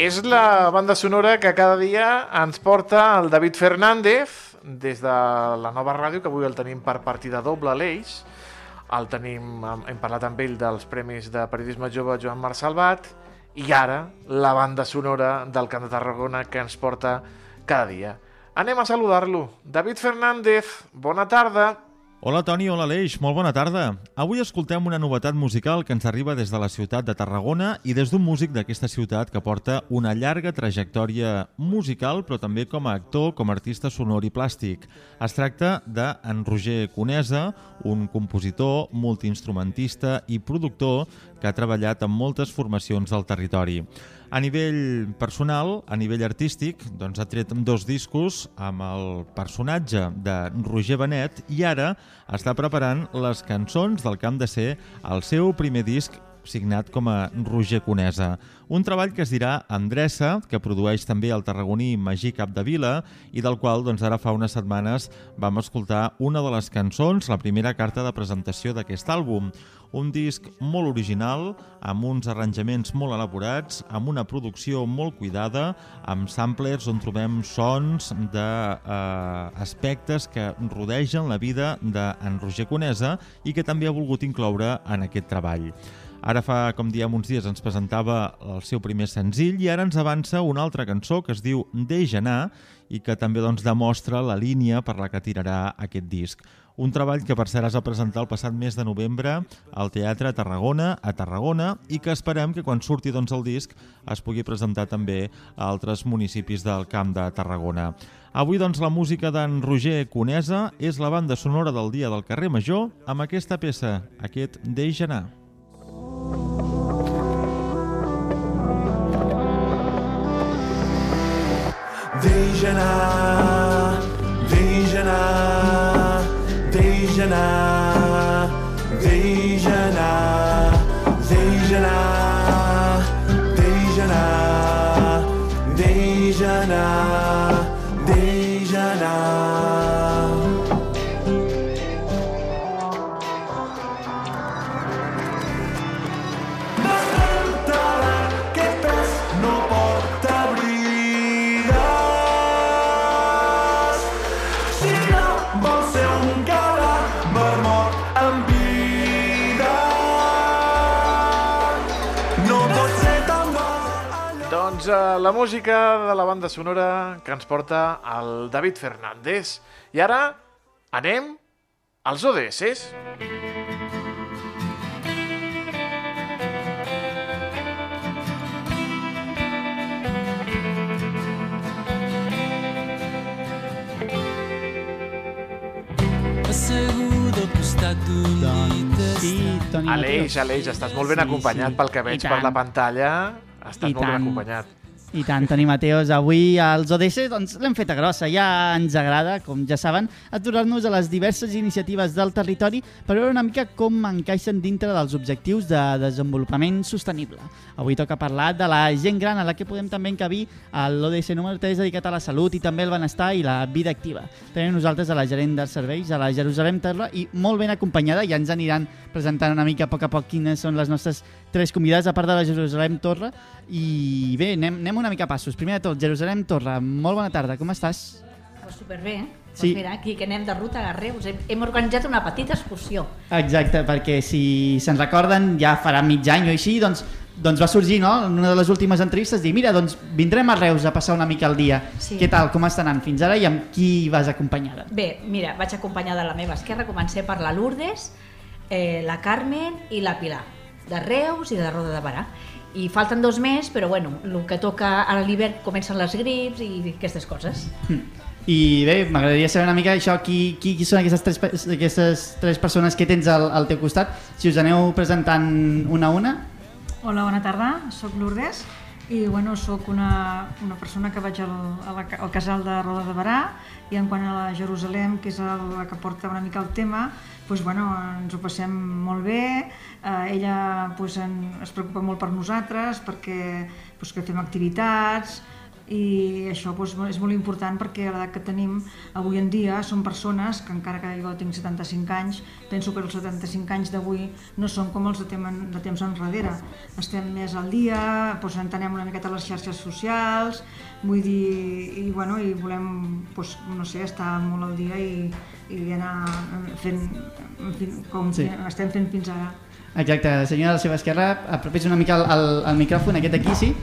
Speaker 2: És la banda sonora que cada dia ens porta el David Fernández des de la nova ràdio, que avui el tenim per partida doble a l'Eix. El tenim, hem parlat amb ell dels Premis de Periodisme Jove Joan Marc Salvat i ara la banda sonora del Camp de Tarragona que ens porta cada dia. Anem a saludar-lo. David Fernández, bona tarda.
Speaker 6: Hola Toni, hola Aleix, molt bona tarda. Avui escoltem una novetat musical que ens arriba des de la ciutat de Tarragona i des d'un músic d'aquesta ciutat que porta una llarga trajectòria musical, però també com a actor, com a artista sonor i plàstic. Es tracta d'en Roger Conesa, un compositor, multiinstrumentista i productor que ha treballat en moltes formacions del territori. A nivell personal, a nivell artístic, doncs ha tret dos discos amb el personatge de Roger Benet i ara està preparant les cançons del camp de ser el seu primer disc signat com a Roger Conesa. Un treball que es dirà Endreça, que produeix també el tarragoní Magí Capdevila i del qual doncs, ara fa unes setmanes vam escoltar una de les cançons, la primera carta de presentació d'aquest àlbum. Un disc molt original, amb uns arranjaments molt elaborats, amb una producció molt cuidada, amb samplers on trobem sons d'aspectes eh, que rodegen la vida d'en Roger Conesa i que també ha volgut incloure en aquest treball. Ara fa, com diem, uns dies ens presentava el seu primer senzill i ara ens avança una altra cançó que es diu Deixa anar i que també doncs, demostra la línia per la que tirarà aquest disc. Un treball que per cert es presentar el passat mes de novembre al Teatre Tarragona, a Tarragona, i que esperem que quan surti doncs, el disc es pugui presentar també a altres municipis del Camp de Tarragona. Avui doncs, la música d'en Roger Conesa és la banda sonora del Dia del Carrer Major amb aquesta peça, aquest Deixa anar.
Speaker 8: Deixa anar, deixa
Speaker 2: la música de la banda sonora que ens porta el David Fernández. I ara anem als ODS.
Speaker 4: Assegut al costat d'un llit
Speaker 3: Doncs sí, Toni
Speaker 2: Aleix. Aleix, estàs molt ben
Speaker 3: Sí,
Speaker 2: acompanyat
Speaker 3: sí.
Speaker 2: pel que veig per la pantalla. Estàs
Speaker 3: I
Speaker 2: molt ben
Speaker 3: tant.
Speaker 2: acompanyat.
Speaker 3: I tant, Toni Mateos, avui als ODS doncs, l'hem feta grossa. Ja ens agrada, com ja saben, aturar-nos a les diverses iniciatives del territori per veure una mica com encaixen dintre dels objectius de desenvolupament sostenible. Avui toca parlar de la gent gran, a la que podem també encabir l'ODS número 3 dedicat a la salut i també el benestar i la vida activa. Tenim nosaltres a la gerent dels serveis, a la Jerusalem Terra, i molt ben acompanyada, ja ens aniran presentant una mica a poc a poc quines són les nostres tres convidades, a part de la Jerusalem Torre. I bé, anem, anem una mica a passos. Primer de tot, Jerusalem Torre, molt bona tarda, com estàs?
Speaker 9: Pues superbé, eh?
Speaker 3: Sí.
Speaker 9: Pues mira, aquí que anem de ruta a Reus, hem, hem organitzat una petita excursió.
Speaker 3: Exacte, perquè si se'n recorden, ja farà mig any o així, doncs, doncs va sorgir no? en una de les últimes entrevistes dir, mira, doncs vindrem a Reus a passar una mica el dia.
Speaker 9: Sí.
Speaker 3: Què tal, com està anant fins ara i amb qui vas acompanyada?
Speaker 9: Bé, mira, vaig acompanyada de la meva esquerra, comencé per la Lourdes, eh, la Carmen i la Pilar, de Reus i de Roda de Barà. I falten dos més, però bueno, el que toca a l'hivern comencen les grips i aquestes coses.
Speaker 3: I bé, m'agradaria saber una mica això, qui, qui, qui són aquestes tres, aquestes tres persones que tens al, al teu costat, si us aneu presentant una a una.
Speaker 10: Hola, bona tarda, sóc Lourdes i bueno, sóc una, una persona que vaig al, al casal de Roda de Barà i en quant a la Jerusalem, que és el, la que porta una mica el tema, doncs, bueno, ens ho passem molt bé, eh, ella doncs, en, es preocupa molt per nosaltres perquè doncs, que fem activitats, i això doncs, és molt important perquè a l'edat que tenim avui en dia són persones que encara que jo tinc 75 anys penso que els 75 anys d'avui no són com els de, tem de temps enrere estem més al dia, doncs entenem una miqueta les xarxes socials vull dir, i, bueno, i volem doncs, no sé, estar molt al dia i, i anar fent fi, com
Speaker 3: Sí.
Speaker 10: estem fent fins ara
Speaker 3: Exacte, senyora a la seva esquerra, apropis una mica al, al, al micròfon, aquest aquí, sí?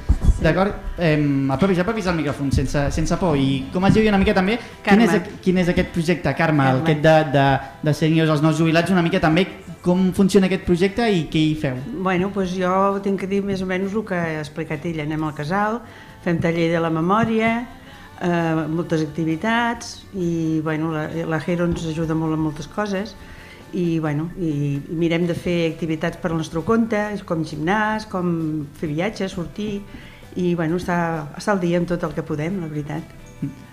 Speaker 3: D'acord? Eh, apropis, apropis al micròfon, sense, sense por. I com es diu una mica també, quin és, quin és aquest projecte, Carme, el
Speaker 10: Carme.
Speaker 3: aquest de, de, de seniors als nous jubilats, una mica també com funciona aquest projecte i què hi feu?
Speaker 11: Bueno, doncs jo tinc que dir més o menys el que ha explicat ella. Anem al casal, fem taller de la memòria, eh, moltes activitats i bueno, la, la Jero ens ajuda molt en moltes coses i, bueno, i, i mirem de fer activitats per al nostre compte, com gimnàs, com fer viatges, sortir i bueno, estar, estar al dia amb tot el que podem, la veritat.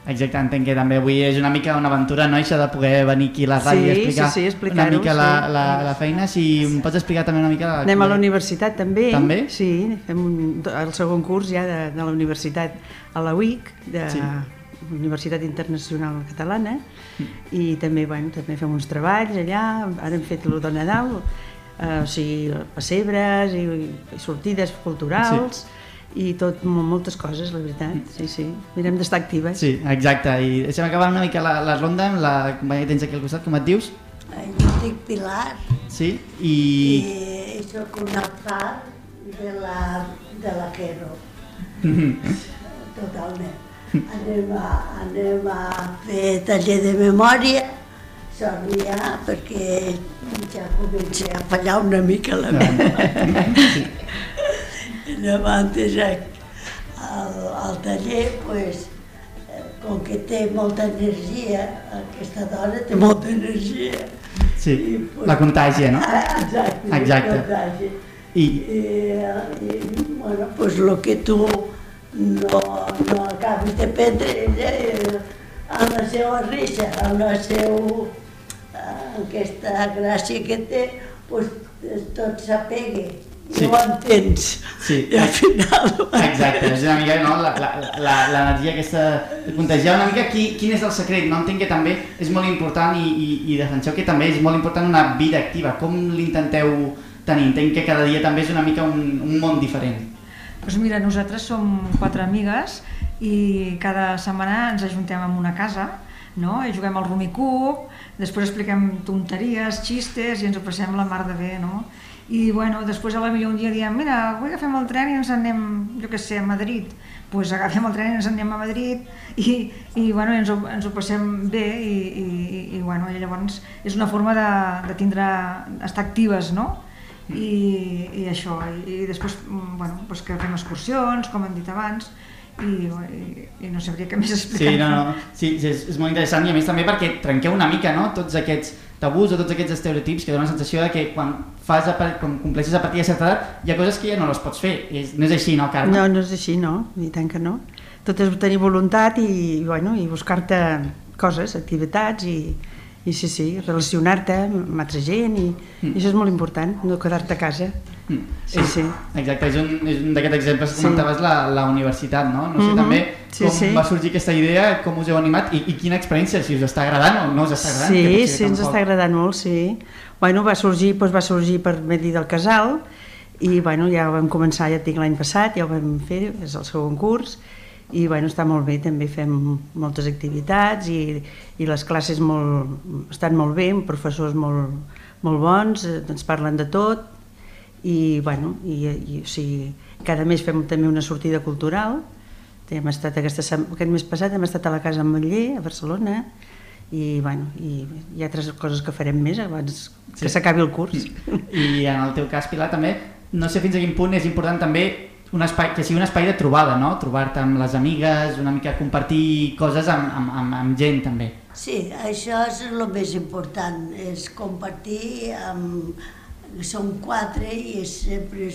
Speaker 3: Exacte, entenc que també avui és una mica una aventura, no?, això de poder venir aquí a la ràdio
Speaker 11: Sí,
Speaker 3: i explicar,
Speaker 11: sí, sí,
Speaker 3: una
Speaker 11: explicar-ho,
Speaker 3: mica la,
Speaker 11: sí.
Speaker 3: la, la feina. Si em pots explicar també una mica...
Speaker 11: Anem a la universitat també.
Speaker 3: També?
Speaker 11: Sí, fem un, el segon curs ja de, de la universitat a la UIC, de
Speaker 3: Sí.
Speaker 11: Universitat Internacional Catalana, i també, bueno, també fem uns treballs allà, ara hem fet el de Nadal, eh, o sigui, pessebres i, i sortides culturals, i tot, mo- moltes coses, la veritat, sí, sí. Mirem d'estar actives.
Speaker 3: Sí, exacte. I deixem acabar una mica la, la ronda amb la companya que tens aquí al costat, com et dius?
Speaker 12: Jo dic Pilar.
Speaker 3: Sí? I...
Speaker 12: I sóc una part de la, de la Quero, totalment. Anem a, anem a fer taller de memòria, sort n'hi ha, perquè ja comença a fallar una mica la memòria. Llavors, al, al taller, pues, eh, com que té molta energia, aquesta dona té molta energia.
Speaker 3: Sí,
Speaker 12: I, pues,
Speaker 3: la contàgia, no?
Speaker 12: Ah, Exacte.
Speaker 3: Exacte.
Speaker 12: contagi.
Speaker 3: I,
Speaker 12: I, i bueno, pues lo que tu no, no acabis de prendre, ella, eh, amb la seva risa, amb la seva eh, aquesta gràcia que té, pues, tot s'apega.
Speaker 3: Sí.
Speaker 12: Ho entens.
Speaker 3: Sí.
Speaker 12: I al final...
Speaker 3: Exacte, és una mica no? l'energia la, la, l'energia aquesta de contagiar una mica qui, quin és el secret, no? Entenc que també és molt important i, i, i defenseu que també és molt important una vida activa, com l'intenteu tenir? Entenc que cada dia també és una mica un, un món diferent.
Speaker 10: Doncs mira, nosaltres som quatre amigues i cada setmana ens ajuntem en una casa, no? I juguem al Rumicub, després expliquem tonteries, xistes i ens ho passem la mar de bé, no? I bueno, després a la millor un dia diem, mira, avui agafem el tren i ens en anem, jo què sé, a Madrid. Pues agafem el tren i ens en anem a Madrid i, i bueno, ens, ho, ens ho passem bé i, i, i, bueno, i llavors és una forma de, de tindre, estar actives, no? I, i això, i, i després mm, bueno, doncs que fem excursions, com hem dit abans, i, i, i no sabria què més explicar.
Speaker 3: Sí, no, no, sí, és, és molt interessant i a més també perquè trenqueu una mica no? tots aquests tabús o tots aquests estereotips que donen la sensació de que quan, fas a, quan compleixes a partir de certa edat hi ha coses que ja no les pots fer, és, no és així, no, Carme?
Speaker 11: No, no és així, no, i tant que no. Tot és tenir voluntat i, bueno, i buscar-te coses, activitats i, i sí, sí, relacionar-te amb altra gent i, mm. i això és molt important, no quedar-te a casa.
Speaker 3: Mm.
Speaker 11: Sí, sí.
Speaker 3: Exacte, és un, és un d'aquests exemples que
Speaker 11: Sí.
Speaker 3: comentaves la, la universitat, no? No sé
Speaker 11: Mhm.
Speaker 3: també
Speaker 11: Sí,
Speaker 3: com
Speaker 11: sí.
Speaker 3: va sorgir aquesta idea, com us heu animat i, i quina experiència, si us està agradant o no us està agradant.
Speaker 11: Sí, sí, ens està agradant molt, sí. Bueno, va sorgir, doncs va sorgir per medi del casal i bueno, ja vam començar, ja et dic l'any passat, ja ho vam fer, és el segon curs, i bueno, està molt bé, també fem moltes activitats i, i les classes molt, estan molt bé, professors molt, molt bons, eh, ens parlen de tot, i bueno, i, i, o sigui, cada mes fem també una sortida cultural, hem estat aquesta, aquest mes passat hem estat a la Casa Ametller, a Barcelona, i, bueno, i hi ha altres coses que farem més abans que
Speaker 3: Sí.
Speaker 11: s'acabi el curs.
Speaker 3: I en el teu cas, Pilar, també, no sé fins a quin punt és important també un espai, que sigui un espai de trobada, no? Trobar-te amb les amigues, una mica compartir coses amb, amb, amb, amb gent també.
Speaker 12: Sí, això és el més important, és compartir amb... Som quatre i sempre,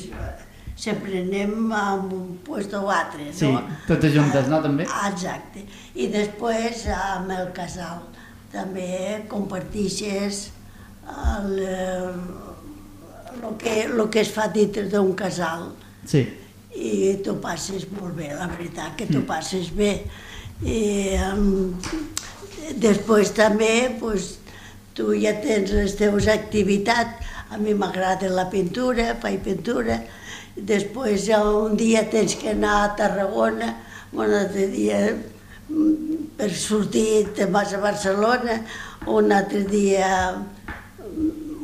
Speaker 12: sempre anem a un puesto o altre, no?
Speaker 3: Sí, totes juntes, no, també?
Speaker 12: Ah, Exacte. I després amb el casal. També compartixes el, el, que, el que es fa dintre d'un casal
Speaker 3: Sí.
Speaker 12: i tu passes molt bé, la veritat que tu passes bé. I um, després també pues, tu ja tens les teves activitats, a mi m'agrada la pintura, faig pintura, després ja un dia tens que anar a Tarragona, un altre dia mm, per sortir te'n vas a Barcelona, un altre dia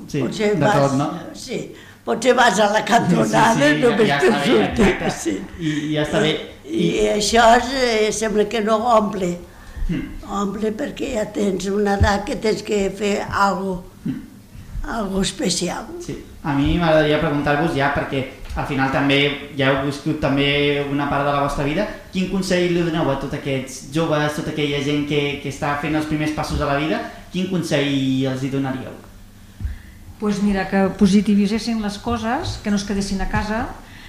Speaker 3: Sí,
Speaker 12: potser
Speaker 3: de
Speaker 12: vas,
Speaker 3: tot, no?
Speaker 12: Sí, potser vas a la cantonada
Speaker 3: Sí, sí, sí,
Speaker 12: només
Speaker 3: ja bé,
Speaker 12: sortir.
Speaker 3: exacte.
Speaker 12: Sí.
Speaker 3: I, i ja està bé.
Speaker 12: I, I això és, eh, sembla que no omple. Omple perquè ja tens una edat que tens que fer algo, algo especial.
Speaker 3: Sí. A mi m'agradaria preguntar-vos ja, perquè al final també ja heu viscut també una part de la vostra vida, quin consell li doneu a tots aquests joves, tota aquella gent que, que està fent els primers passos a la vida, quin consell els hi donaríeu?
Speaker 10: pues mira, que positivitzessin les coses, que no es quedessin a casa,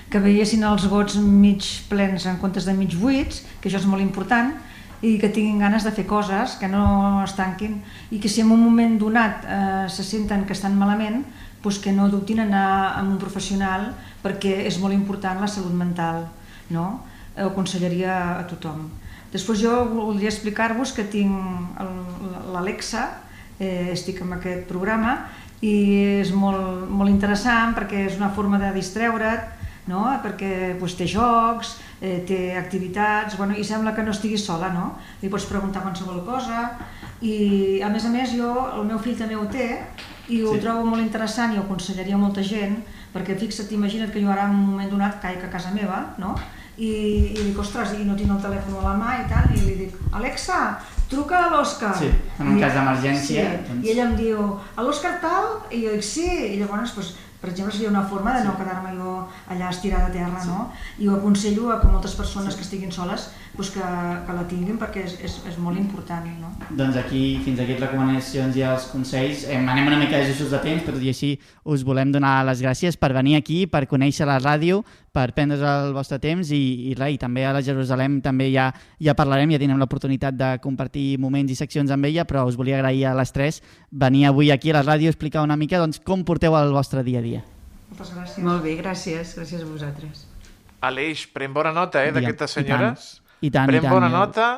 Speaker 10: que veiessin els gots mig plens en comptes de mig buits, que això és molt important, i que tinguin ganes de fer coses, que no es tanquin, i que si en un moment donat eh, se senten que estan malament, pues que no dubtin anar amb un professional perquè és molt important la salut mental, no? Ho aconsellaria a tothom. Després jo voldria explicar-vos que tinc l'Alexa, eh, estic amb aquest programa, i és molt, molt interessant perquè és una forma de distreure't, no? perquè pues, té jocs, eh, té activitats, bueno, i sembla que no estiguis sola, no? Li pots preguntar qualsevol cosa, i a més a més jo, el meu fill també ho té, i ho
Speaker 3: Sí.
Speaker 10: trobo molt interessant i ho aconsellaria a molta gent, perquè fixa't, imagina't que jo ara en un moment donat caic a casa meva, no? I, i dic, ostres, i no tinc el telèfon a la mà i tal, i li dic, Alexa, truca a l'Òscar.
Speaker 3: Sí, en un
Speaker 10: I-
Speaker 3: cas d'emergència,
Speaker 10: Sí,
Speaker 3: doncs-
Speaker 10: i ella em diu, a l'Òscar tal? I jo dic, sí, i llavors, doncs, per exemple, seria una forma de no quedar-me jo allà estirada a terra, no? I ho aconsello a que moltes persones que estiguin soles doncs que, que la tinguin perquè és, és, és molt important, no?
Speaker 3: Doncs aquí, fins aquí les recomanacions i els consells. Eh, anem una mica justos de temps, però i així us volem donar les gràcies per venir aquí, per conèixer la ràdio, per prendre's el vostre temps i, i, res, i també a la Jerusalem també ja, ja parlarem, ja tindrem l'oportunitat de compartir moments i seccions amb ella, però us volia agrair a les tres venir avui aquí a la ràdio a explicar una mica doncs, com porteu el vostre dia a dia.
Speaker 10: Moltes gràcies.
Speaker 11: Molt bé, gràcies. Gràcies a vosaltres.
Speaker 2: Aleix, pren bona nota eh, d'aquestes
Speaker 3: i tant,
Speaker 2: senyores.
Speaker 3: i tant, i
Speaker 2: pren
Speaker 3: tant,
Speaker 2: bona
Speaker 3: jo-
Speaker 2: nota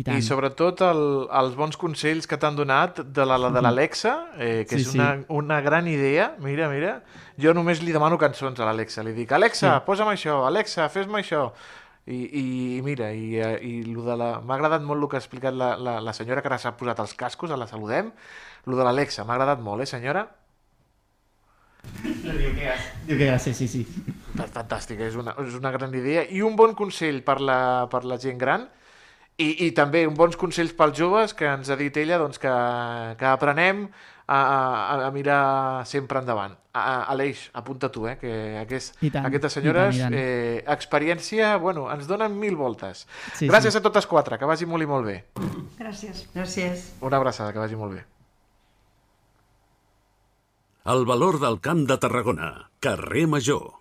Speaker 3: i
Speaker 2: i,
Speaker 3: tant.
Speaker 2: sobretot el, els bons consells que t'han donat de la, la de l'Alexa, eh, que
Speaker 3: Sí,
Speaker 2: és
Speaker 3: sí.
Speaker 2: una, una gran idea. Mira, mira. Jo només li demano cançons a l'Alexa. Li dic, Alexa,
Speaker 3: Sí.
Speaker 2: posa'm això. Alexa, fes-me això. I, i mira, i, eh, i lo de la... m'ha agradat molt el que ha explicat la, la, la senyora que ara s'ha posat els cascos, a la saludem. Lo de l'Alexa, m'ha agradat molt, eh, senyora?
Speaker 3: Diu que, diu que gràcies, sí, sí.
Speaker 2: Fantàstic, és una, és una gran idea. I un bon consell per la, per la gent gran i, i també un bons consells pels joves que ens ha dit ella doncs, que, que aprenem a, a, a mirar sempre endavant. A, a, Aleix, apunta tu, eh, que aquest,
Speaker 3: I tant,
Speaker 2: aquestes
Speaker 3: i
Speaker 2: senyores,
Speaker 3: tant, i tant.
Speaker 2: eh, experiència, bueno, ens donen mil voltes.
Speaker 3: Sí,
Speaker 2: Gràcies
Speaker 3: sí.
Speaker 2: a totes quatre, que vagi molt i molt bé.
Speaker 10: Gràcies.
Speaker 11: Gràcies.
Speaker 2: Una abraçada, que vagi molt bé.
Speaker 1: El valor del Camp de Tarragona, carrer Major.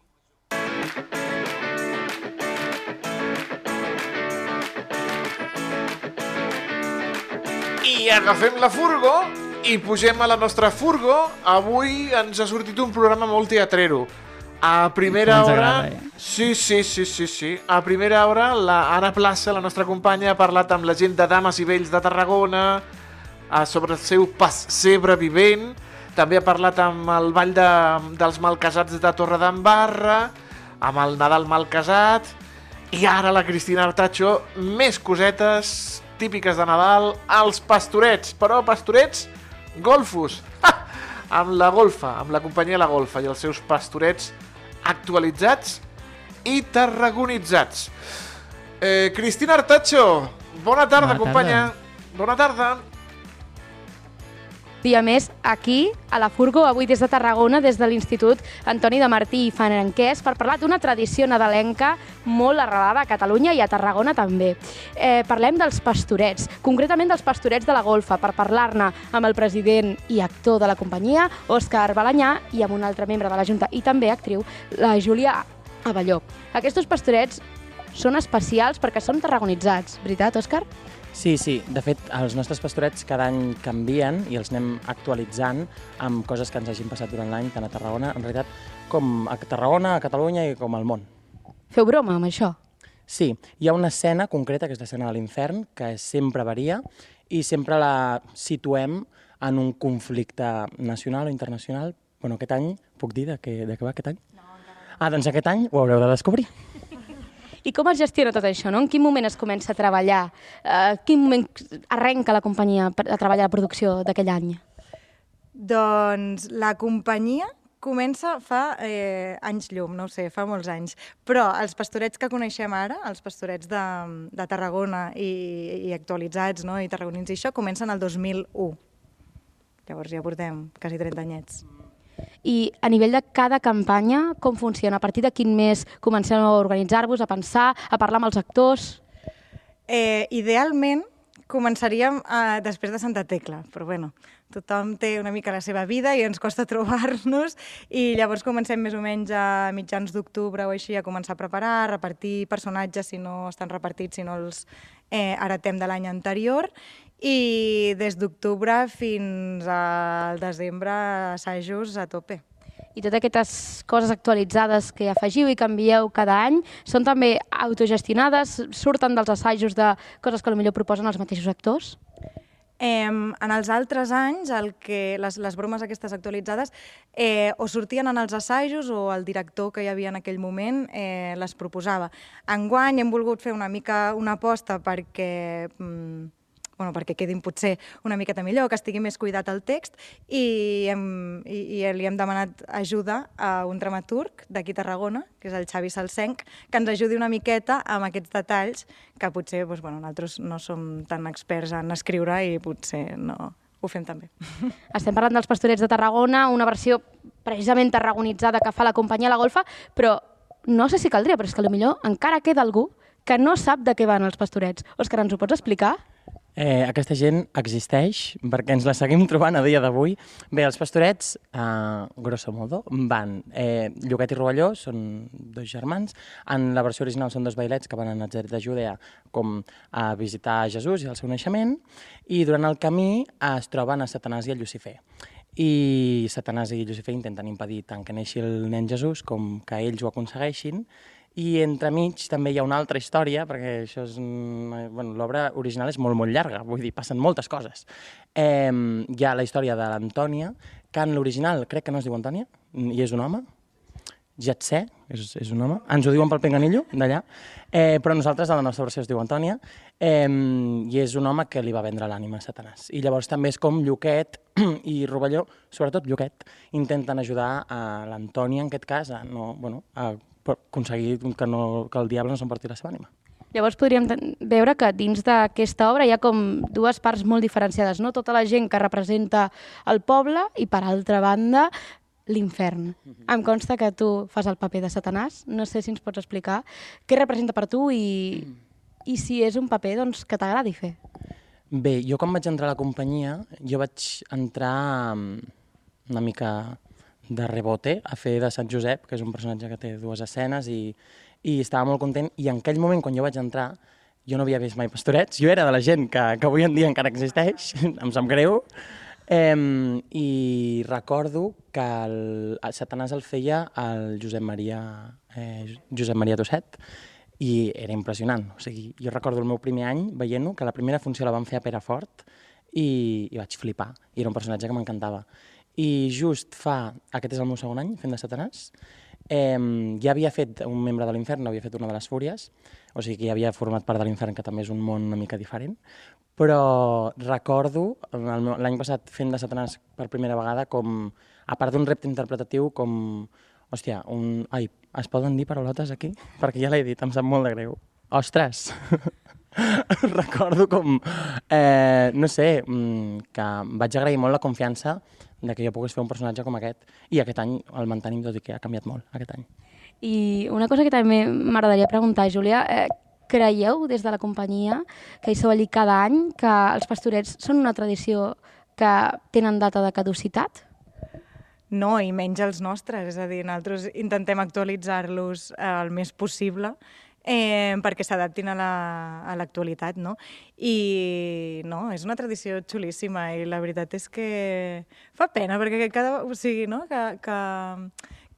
Speaker 2: I agafem la furgo i pugem a la nostra furgo. Avui ens ha sortit un programa molt teatrero. A primera
Speaker 3: Ens
Speaker 2: hora...
Speaker 3: agrada, eh?
Speaker 2: Sí, sí, sí, sí, sí. A primera hora, la Anna Plaça, la nostra companya, ha parlat amb la gent de Dames i Vells de Tarragona eh, sobre el seu pessebre vivent. També ha parlat amb el Ball de, dels Malcasats de Torre d'Embarra, amb el Nadal Malcasat, i ara la Cristina Artacho, més cosetes típiques de Nadal, els pastorets, però pastorets golfos, amb la golfa, amb la companyia La Golfa i els seus pastorets actualitzats i tarragonitzats. Eh, Cristina Artacho, bona tarda,
Speaker 3: Bona
Speaker 2: companya. Bona tarda.
Speaker 13: Dia més aquí, a la Furgo, avui des de Tarragona, des de l'Institut Antoni de Martí i Franquès, per parlar d'una tradició nadalenca molt arrelada a Catalunya i a Tarragona també. Eh, parlem dels pastorets, concretament dels pastorets de la golfa, per parlar-ne amb el president i actor de la companyia, Òscar Balanyà, i amb un altre membre de la Junta i també actriu, la Júlia Avelló. Aquests pastorets són especials perquè són tarragonitzats, veritat, Òscar?
Speaker 14: Sí, sí. De fet, els nostres pastorets cada any canvien i els anem actualitzant amb coses que ens hagin passat durant l'any, tant a Tarragona, en realitat, com a Tarragona, a Catalunya i com al món.
Speaker 13: Feu broma amb això?
Speaker 14: Sí, hi ha una escena concreta, que és l'escena de l'infern, que sempre varia i sempre la situem en un conflicte nacional o internacional. Bueno, aquest any, puc dir de què, de què va aquest any? No, Ah, doncs aquest any ho haureu de descobrir.
Speaker 13: I com es gestiona tot això? No? En quin moment es comença a treballar? Uh, quin moment arrenca la companyia a treballar la producció d'aquell any?
Speaker 15: Doncs la companyia comença fa eh, anys llum, no sé, fa molts anys. Però els pastorets que coneixem ara, els pastorets de, de Tarragona i, i actualitzats no? i tarragonins i això, comencen el 2001. Llavors ja portem quasi 30 anyets.
Speaker 13: I a nivell de cada campanya, com funciona? A partir de quin mes comencem a organitzar-vos, a pensar, a parlar amb els actors?
Speaker 15: Eh, idealment començaríem eh, després de Santa Tecla, però bueno, tothom té una mica la seva vida i ens costa trobar-nos i llavors comencem més o menys a mitjans d'octubre o així a començar a preparar, a repartir personatges si no estan repartits, si no els eh, heretem de l'any anterior i des d'octubre fins al desembre assajos a tope.
Speaker 13: I totes aquestes coses actualitzades que afegiu i canvieu cada any són també autogestionades? Surten dels assajos de coses que potser proposen els mateixos actors?
Speaker 15: Eh, en els altres anys, el que, les, les bromes aquestes actualitzades eh, o sortien en els assajos o el director que hi havia en aquell moment eh, les proposava. Enguany hem volgut fer una mica una aposta perquè, mm, bueno, perquè quedin potser una miqueta millor, que estigui més cuidat el text, i, hem, i, i li hem demanat ajuda a un dramaturg d'aquí a Tarragona, que és el Xavi Salsenc, que ens ajudi una miqueta amb aquests detalls que potser doncs, bueno, nosaltres no som tan experts en escriure i potser no ho fem tan bé.
Speaker 13: Estem parlant dels Pastorets de Tarragona, una versió precisament tarragonitzada que fa la companyia La Golfa, però no sé si caldria, però és que potser encara queda algú que no sap de què van els Pastorets. Òscar, ens ho pots explicar?
Speaker 14: Eh, aquesta gent existeix perquè ens la seguim trobant a dia d'avui. Bé, els pastorets, eh, grosso modo, van... Eh, Lloquet i Rovelló són dos germans. En la versió original són dos bailets que van a Nazaret de Judea com a visitar Jesús i el seu naixement i durant el camí es troben a Satanàs i a Lucifer. I Satanàs i Lucifer intenten impedir tant que neixi el nen Jesús com que ells ho aconsegueixin i entremig també hi ha una altra història, perquè això és... un- Bueno, L'obra original és molt, molt llarga, vull dir, passen moltes coses. Eh, hi ha la història de l'Antònia, que en l'original crec que no es diu Antònia, i és un home, ja sé, és, és un home, ens ho diuen pel pinganillo, d'allà, eh, però nosaltres a la nostra versió es diu Antònia, eh, i és un home que li va vendre l'ànima a Satanàs. I llavors també és com Lluquet i Rovelló, sobretot Lluquet, intenten ajudar a l'Antònia, en aquest cas, a, no, bueno, a aconseguir que, no, que el diable no s'emporti la seva ànima.
Speaker 13: Llavors podríem veure que dins d'aquesta obra hi ha com dues parts molt diferenciades, no? Tota la gent que representa el poble i, per altra banda, l'infern. Em consta que tu fas el paper de Satanàs. No sé si ens pots explicar què representa per tu i, i si és un paper doncs, que t'agradi fer.
Speaker 14: Bé, jo quan vaig entrar a la companyia, jo vaig entrar mm, una mica de rebote a fer de Sant Josep, que és un personatge que té dues escenes i, i estava molt content. I en aquell moment, quan jo vaig entrar, jo no havia vist mai pastorets. Jo era de la gent que, que avui en dia encara existeix, em sap greu. Eh, I recordo que el, el Satanàs el feia el Josep Maria, eh, Josep Maria Dosset, i era impressionant. O sigui, jo recordo el meu primer any veient-ho, que la primera funció la van fer a Perafort i, i vaig flipar. I era un personatge que m'encantava. I just fa... Aquest és el meu segon any fent de Satanàs. Eh, ja havia fet un membre de l'infern, havia fet una de les fúries, o sigui que ja havia format part de l'infern, que també és un món una mica diferent, però recordo l'any passat fent de Satanàs per primera vegada com, a part d'un repte interpretatiu, com, hòstia, un... Ai, es poden dir paraulotes aquí? Perquè ja l'he dit, em sap molt de greu. Ostres! recordo com, eh, no sé, mm, que vaig agrair molt la confiança de que jo pogués fer un personatge com aquest i aquest any el mantenim, tot i que ha canviat molt aquest any.
Speaker 13: I una cosa que també m'agradaria preguntar, Júlia, eh, creieu des de la companyia que hi sou allí cada any, que els pastorets són una tradició que tenen data de caducitat?
Speaker 15: No, i menys els nostres, és a dir, nosaltres intentem actualitzar-los eh, el més possible eh, perquè s'adaptin a la- a l'actualitat, no? I no, és una tradició xulíssima i la veritat és que fa pena perquè cada... O sigui, no? Que, que,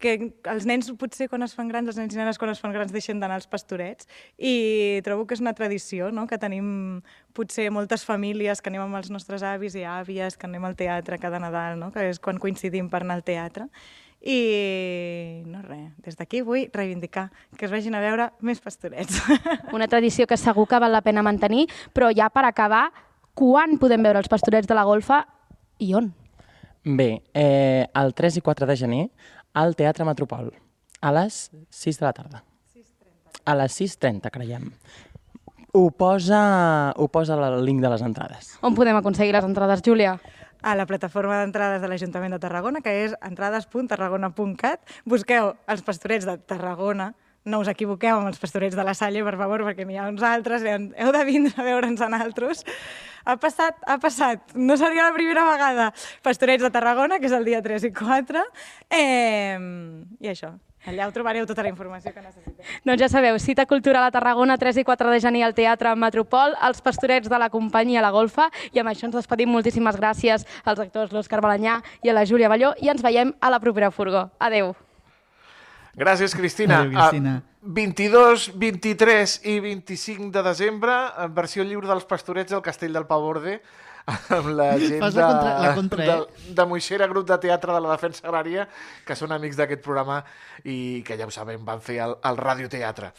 Speaker 15: que els nens potser quan es fan grans, els nens i nenes quan es fan grans deixen d'anar als pastorets i trobo que és una tradició, no? Que tenim potser moltes famílies que anem amb els nostres avis i àvies, que anem al teatre cada Nadal, no? Que és quan coincidim per anar al teatre. I no res, des d'aquí vull reivindicar que es vagin a veure més pastorets.
Speaker 13: Una tradició que segur que val la pena mantenir, però ja per acabar, quan podem veure els pastorets de la golfa i on?
Speaker 14: Bé, eh, el 3 i 4 de gener al Teatre Metropol, a les 6 de la tarda. A les 6.30, creiem. Ho posa, ho posa el link de les entrades.
Speaker 13: On podem aconseguir les entrades, Júlia?
Speaker 15: A la plataforma d'entrades de l'Ajuntament de Tarragona, que és entrades.tarragona.cat. Busqueu els pastorets de Tarragona, no us equivoqueu amb els pastorets de la Salle, per favor, perquè n'hi ha uns altres, heu de vindre a veure'ns a nosaltres. Ha passat, ha passat. No seria la primera vegada. Pastorets de Tarragona, que és el dia 3 i 4. Eh, I això. Allà ho trobareu tota la informació que necessiteu.
Speaker 13: Doncs ja sabeu, cita cultural a Tarragona, 3 i 4 de gener al Teatre Metropol, els pastorets de la companyia La Golfa, i amb això ens despedim. Moltíssimes gràcies als actors l'Òscar Balanyà i a la Júlia Balló, i ens veiem a la propera furgó. Adeu.
Speaker 2: Gràcies, Cristina.
Speaker 3: Adéu, Cristina.
Speaker 2: A 22, 23 i 25 de desembre, en versió lliure dels pastorets del Castell del Pavorde, amb la gent
Speaker 3: Fas
Speaker 2: de,
Speaker 3: la contra- la contra,
Speaker 2: de,
Speaker 3: eh?
Speaker 2: de Moixera, grup de teatre de la Defensa Agrària, que són amics d'aquest programa i que ja ho sabem, van fer el, el radioteatre.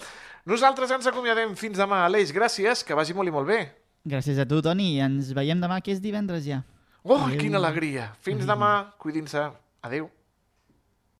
Speaker 2: Nosaltres ens acomiadem fins demà. Aleix, gràcies, que vagi molt i molt bé.
Speaker 3: Gràcies a tu, Toni, i ens veiem demà, que és divendres ja.
Speaker 2: Oh,
Speaker 3: Adéu.
Speaker 2: quina alegria! Fins demà, cuidin-se. Adéu.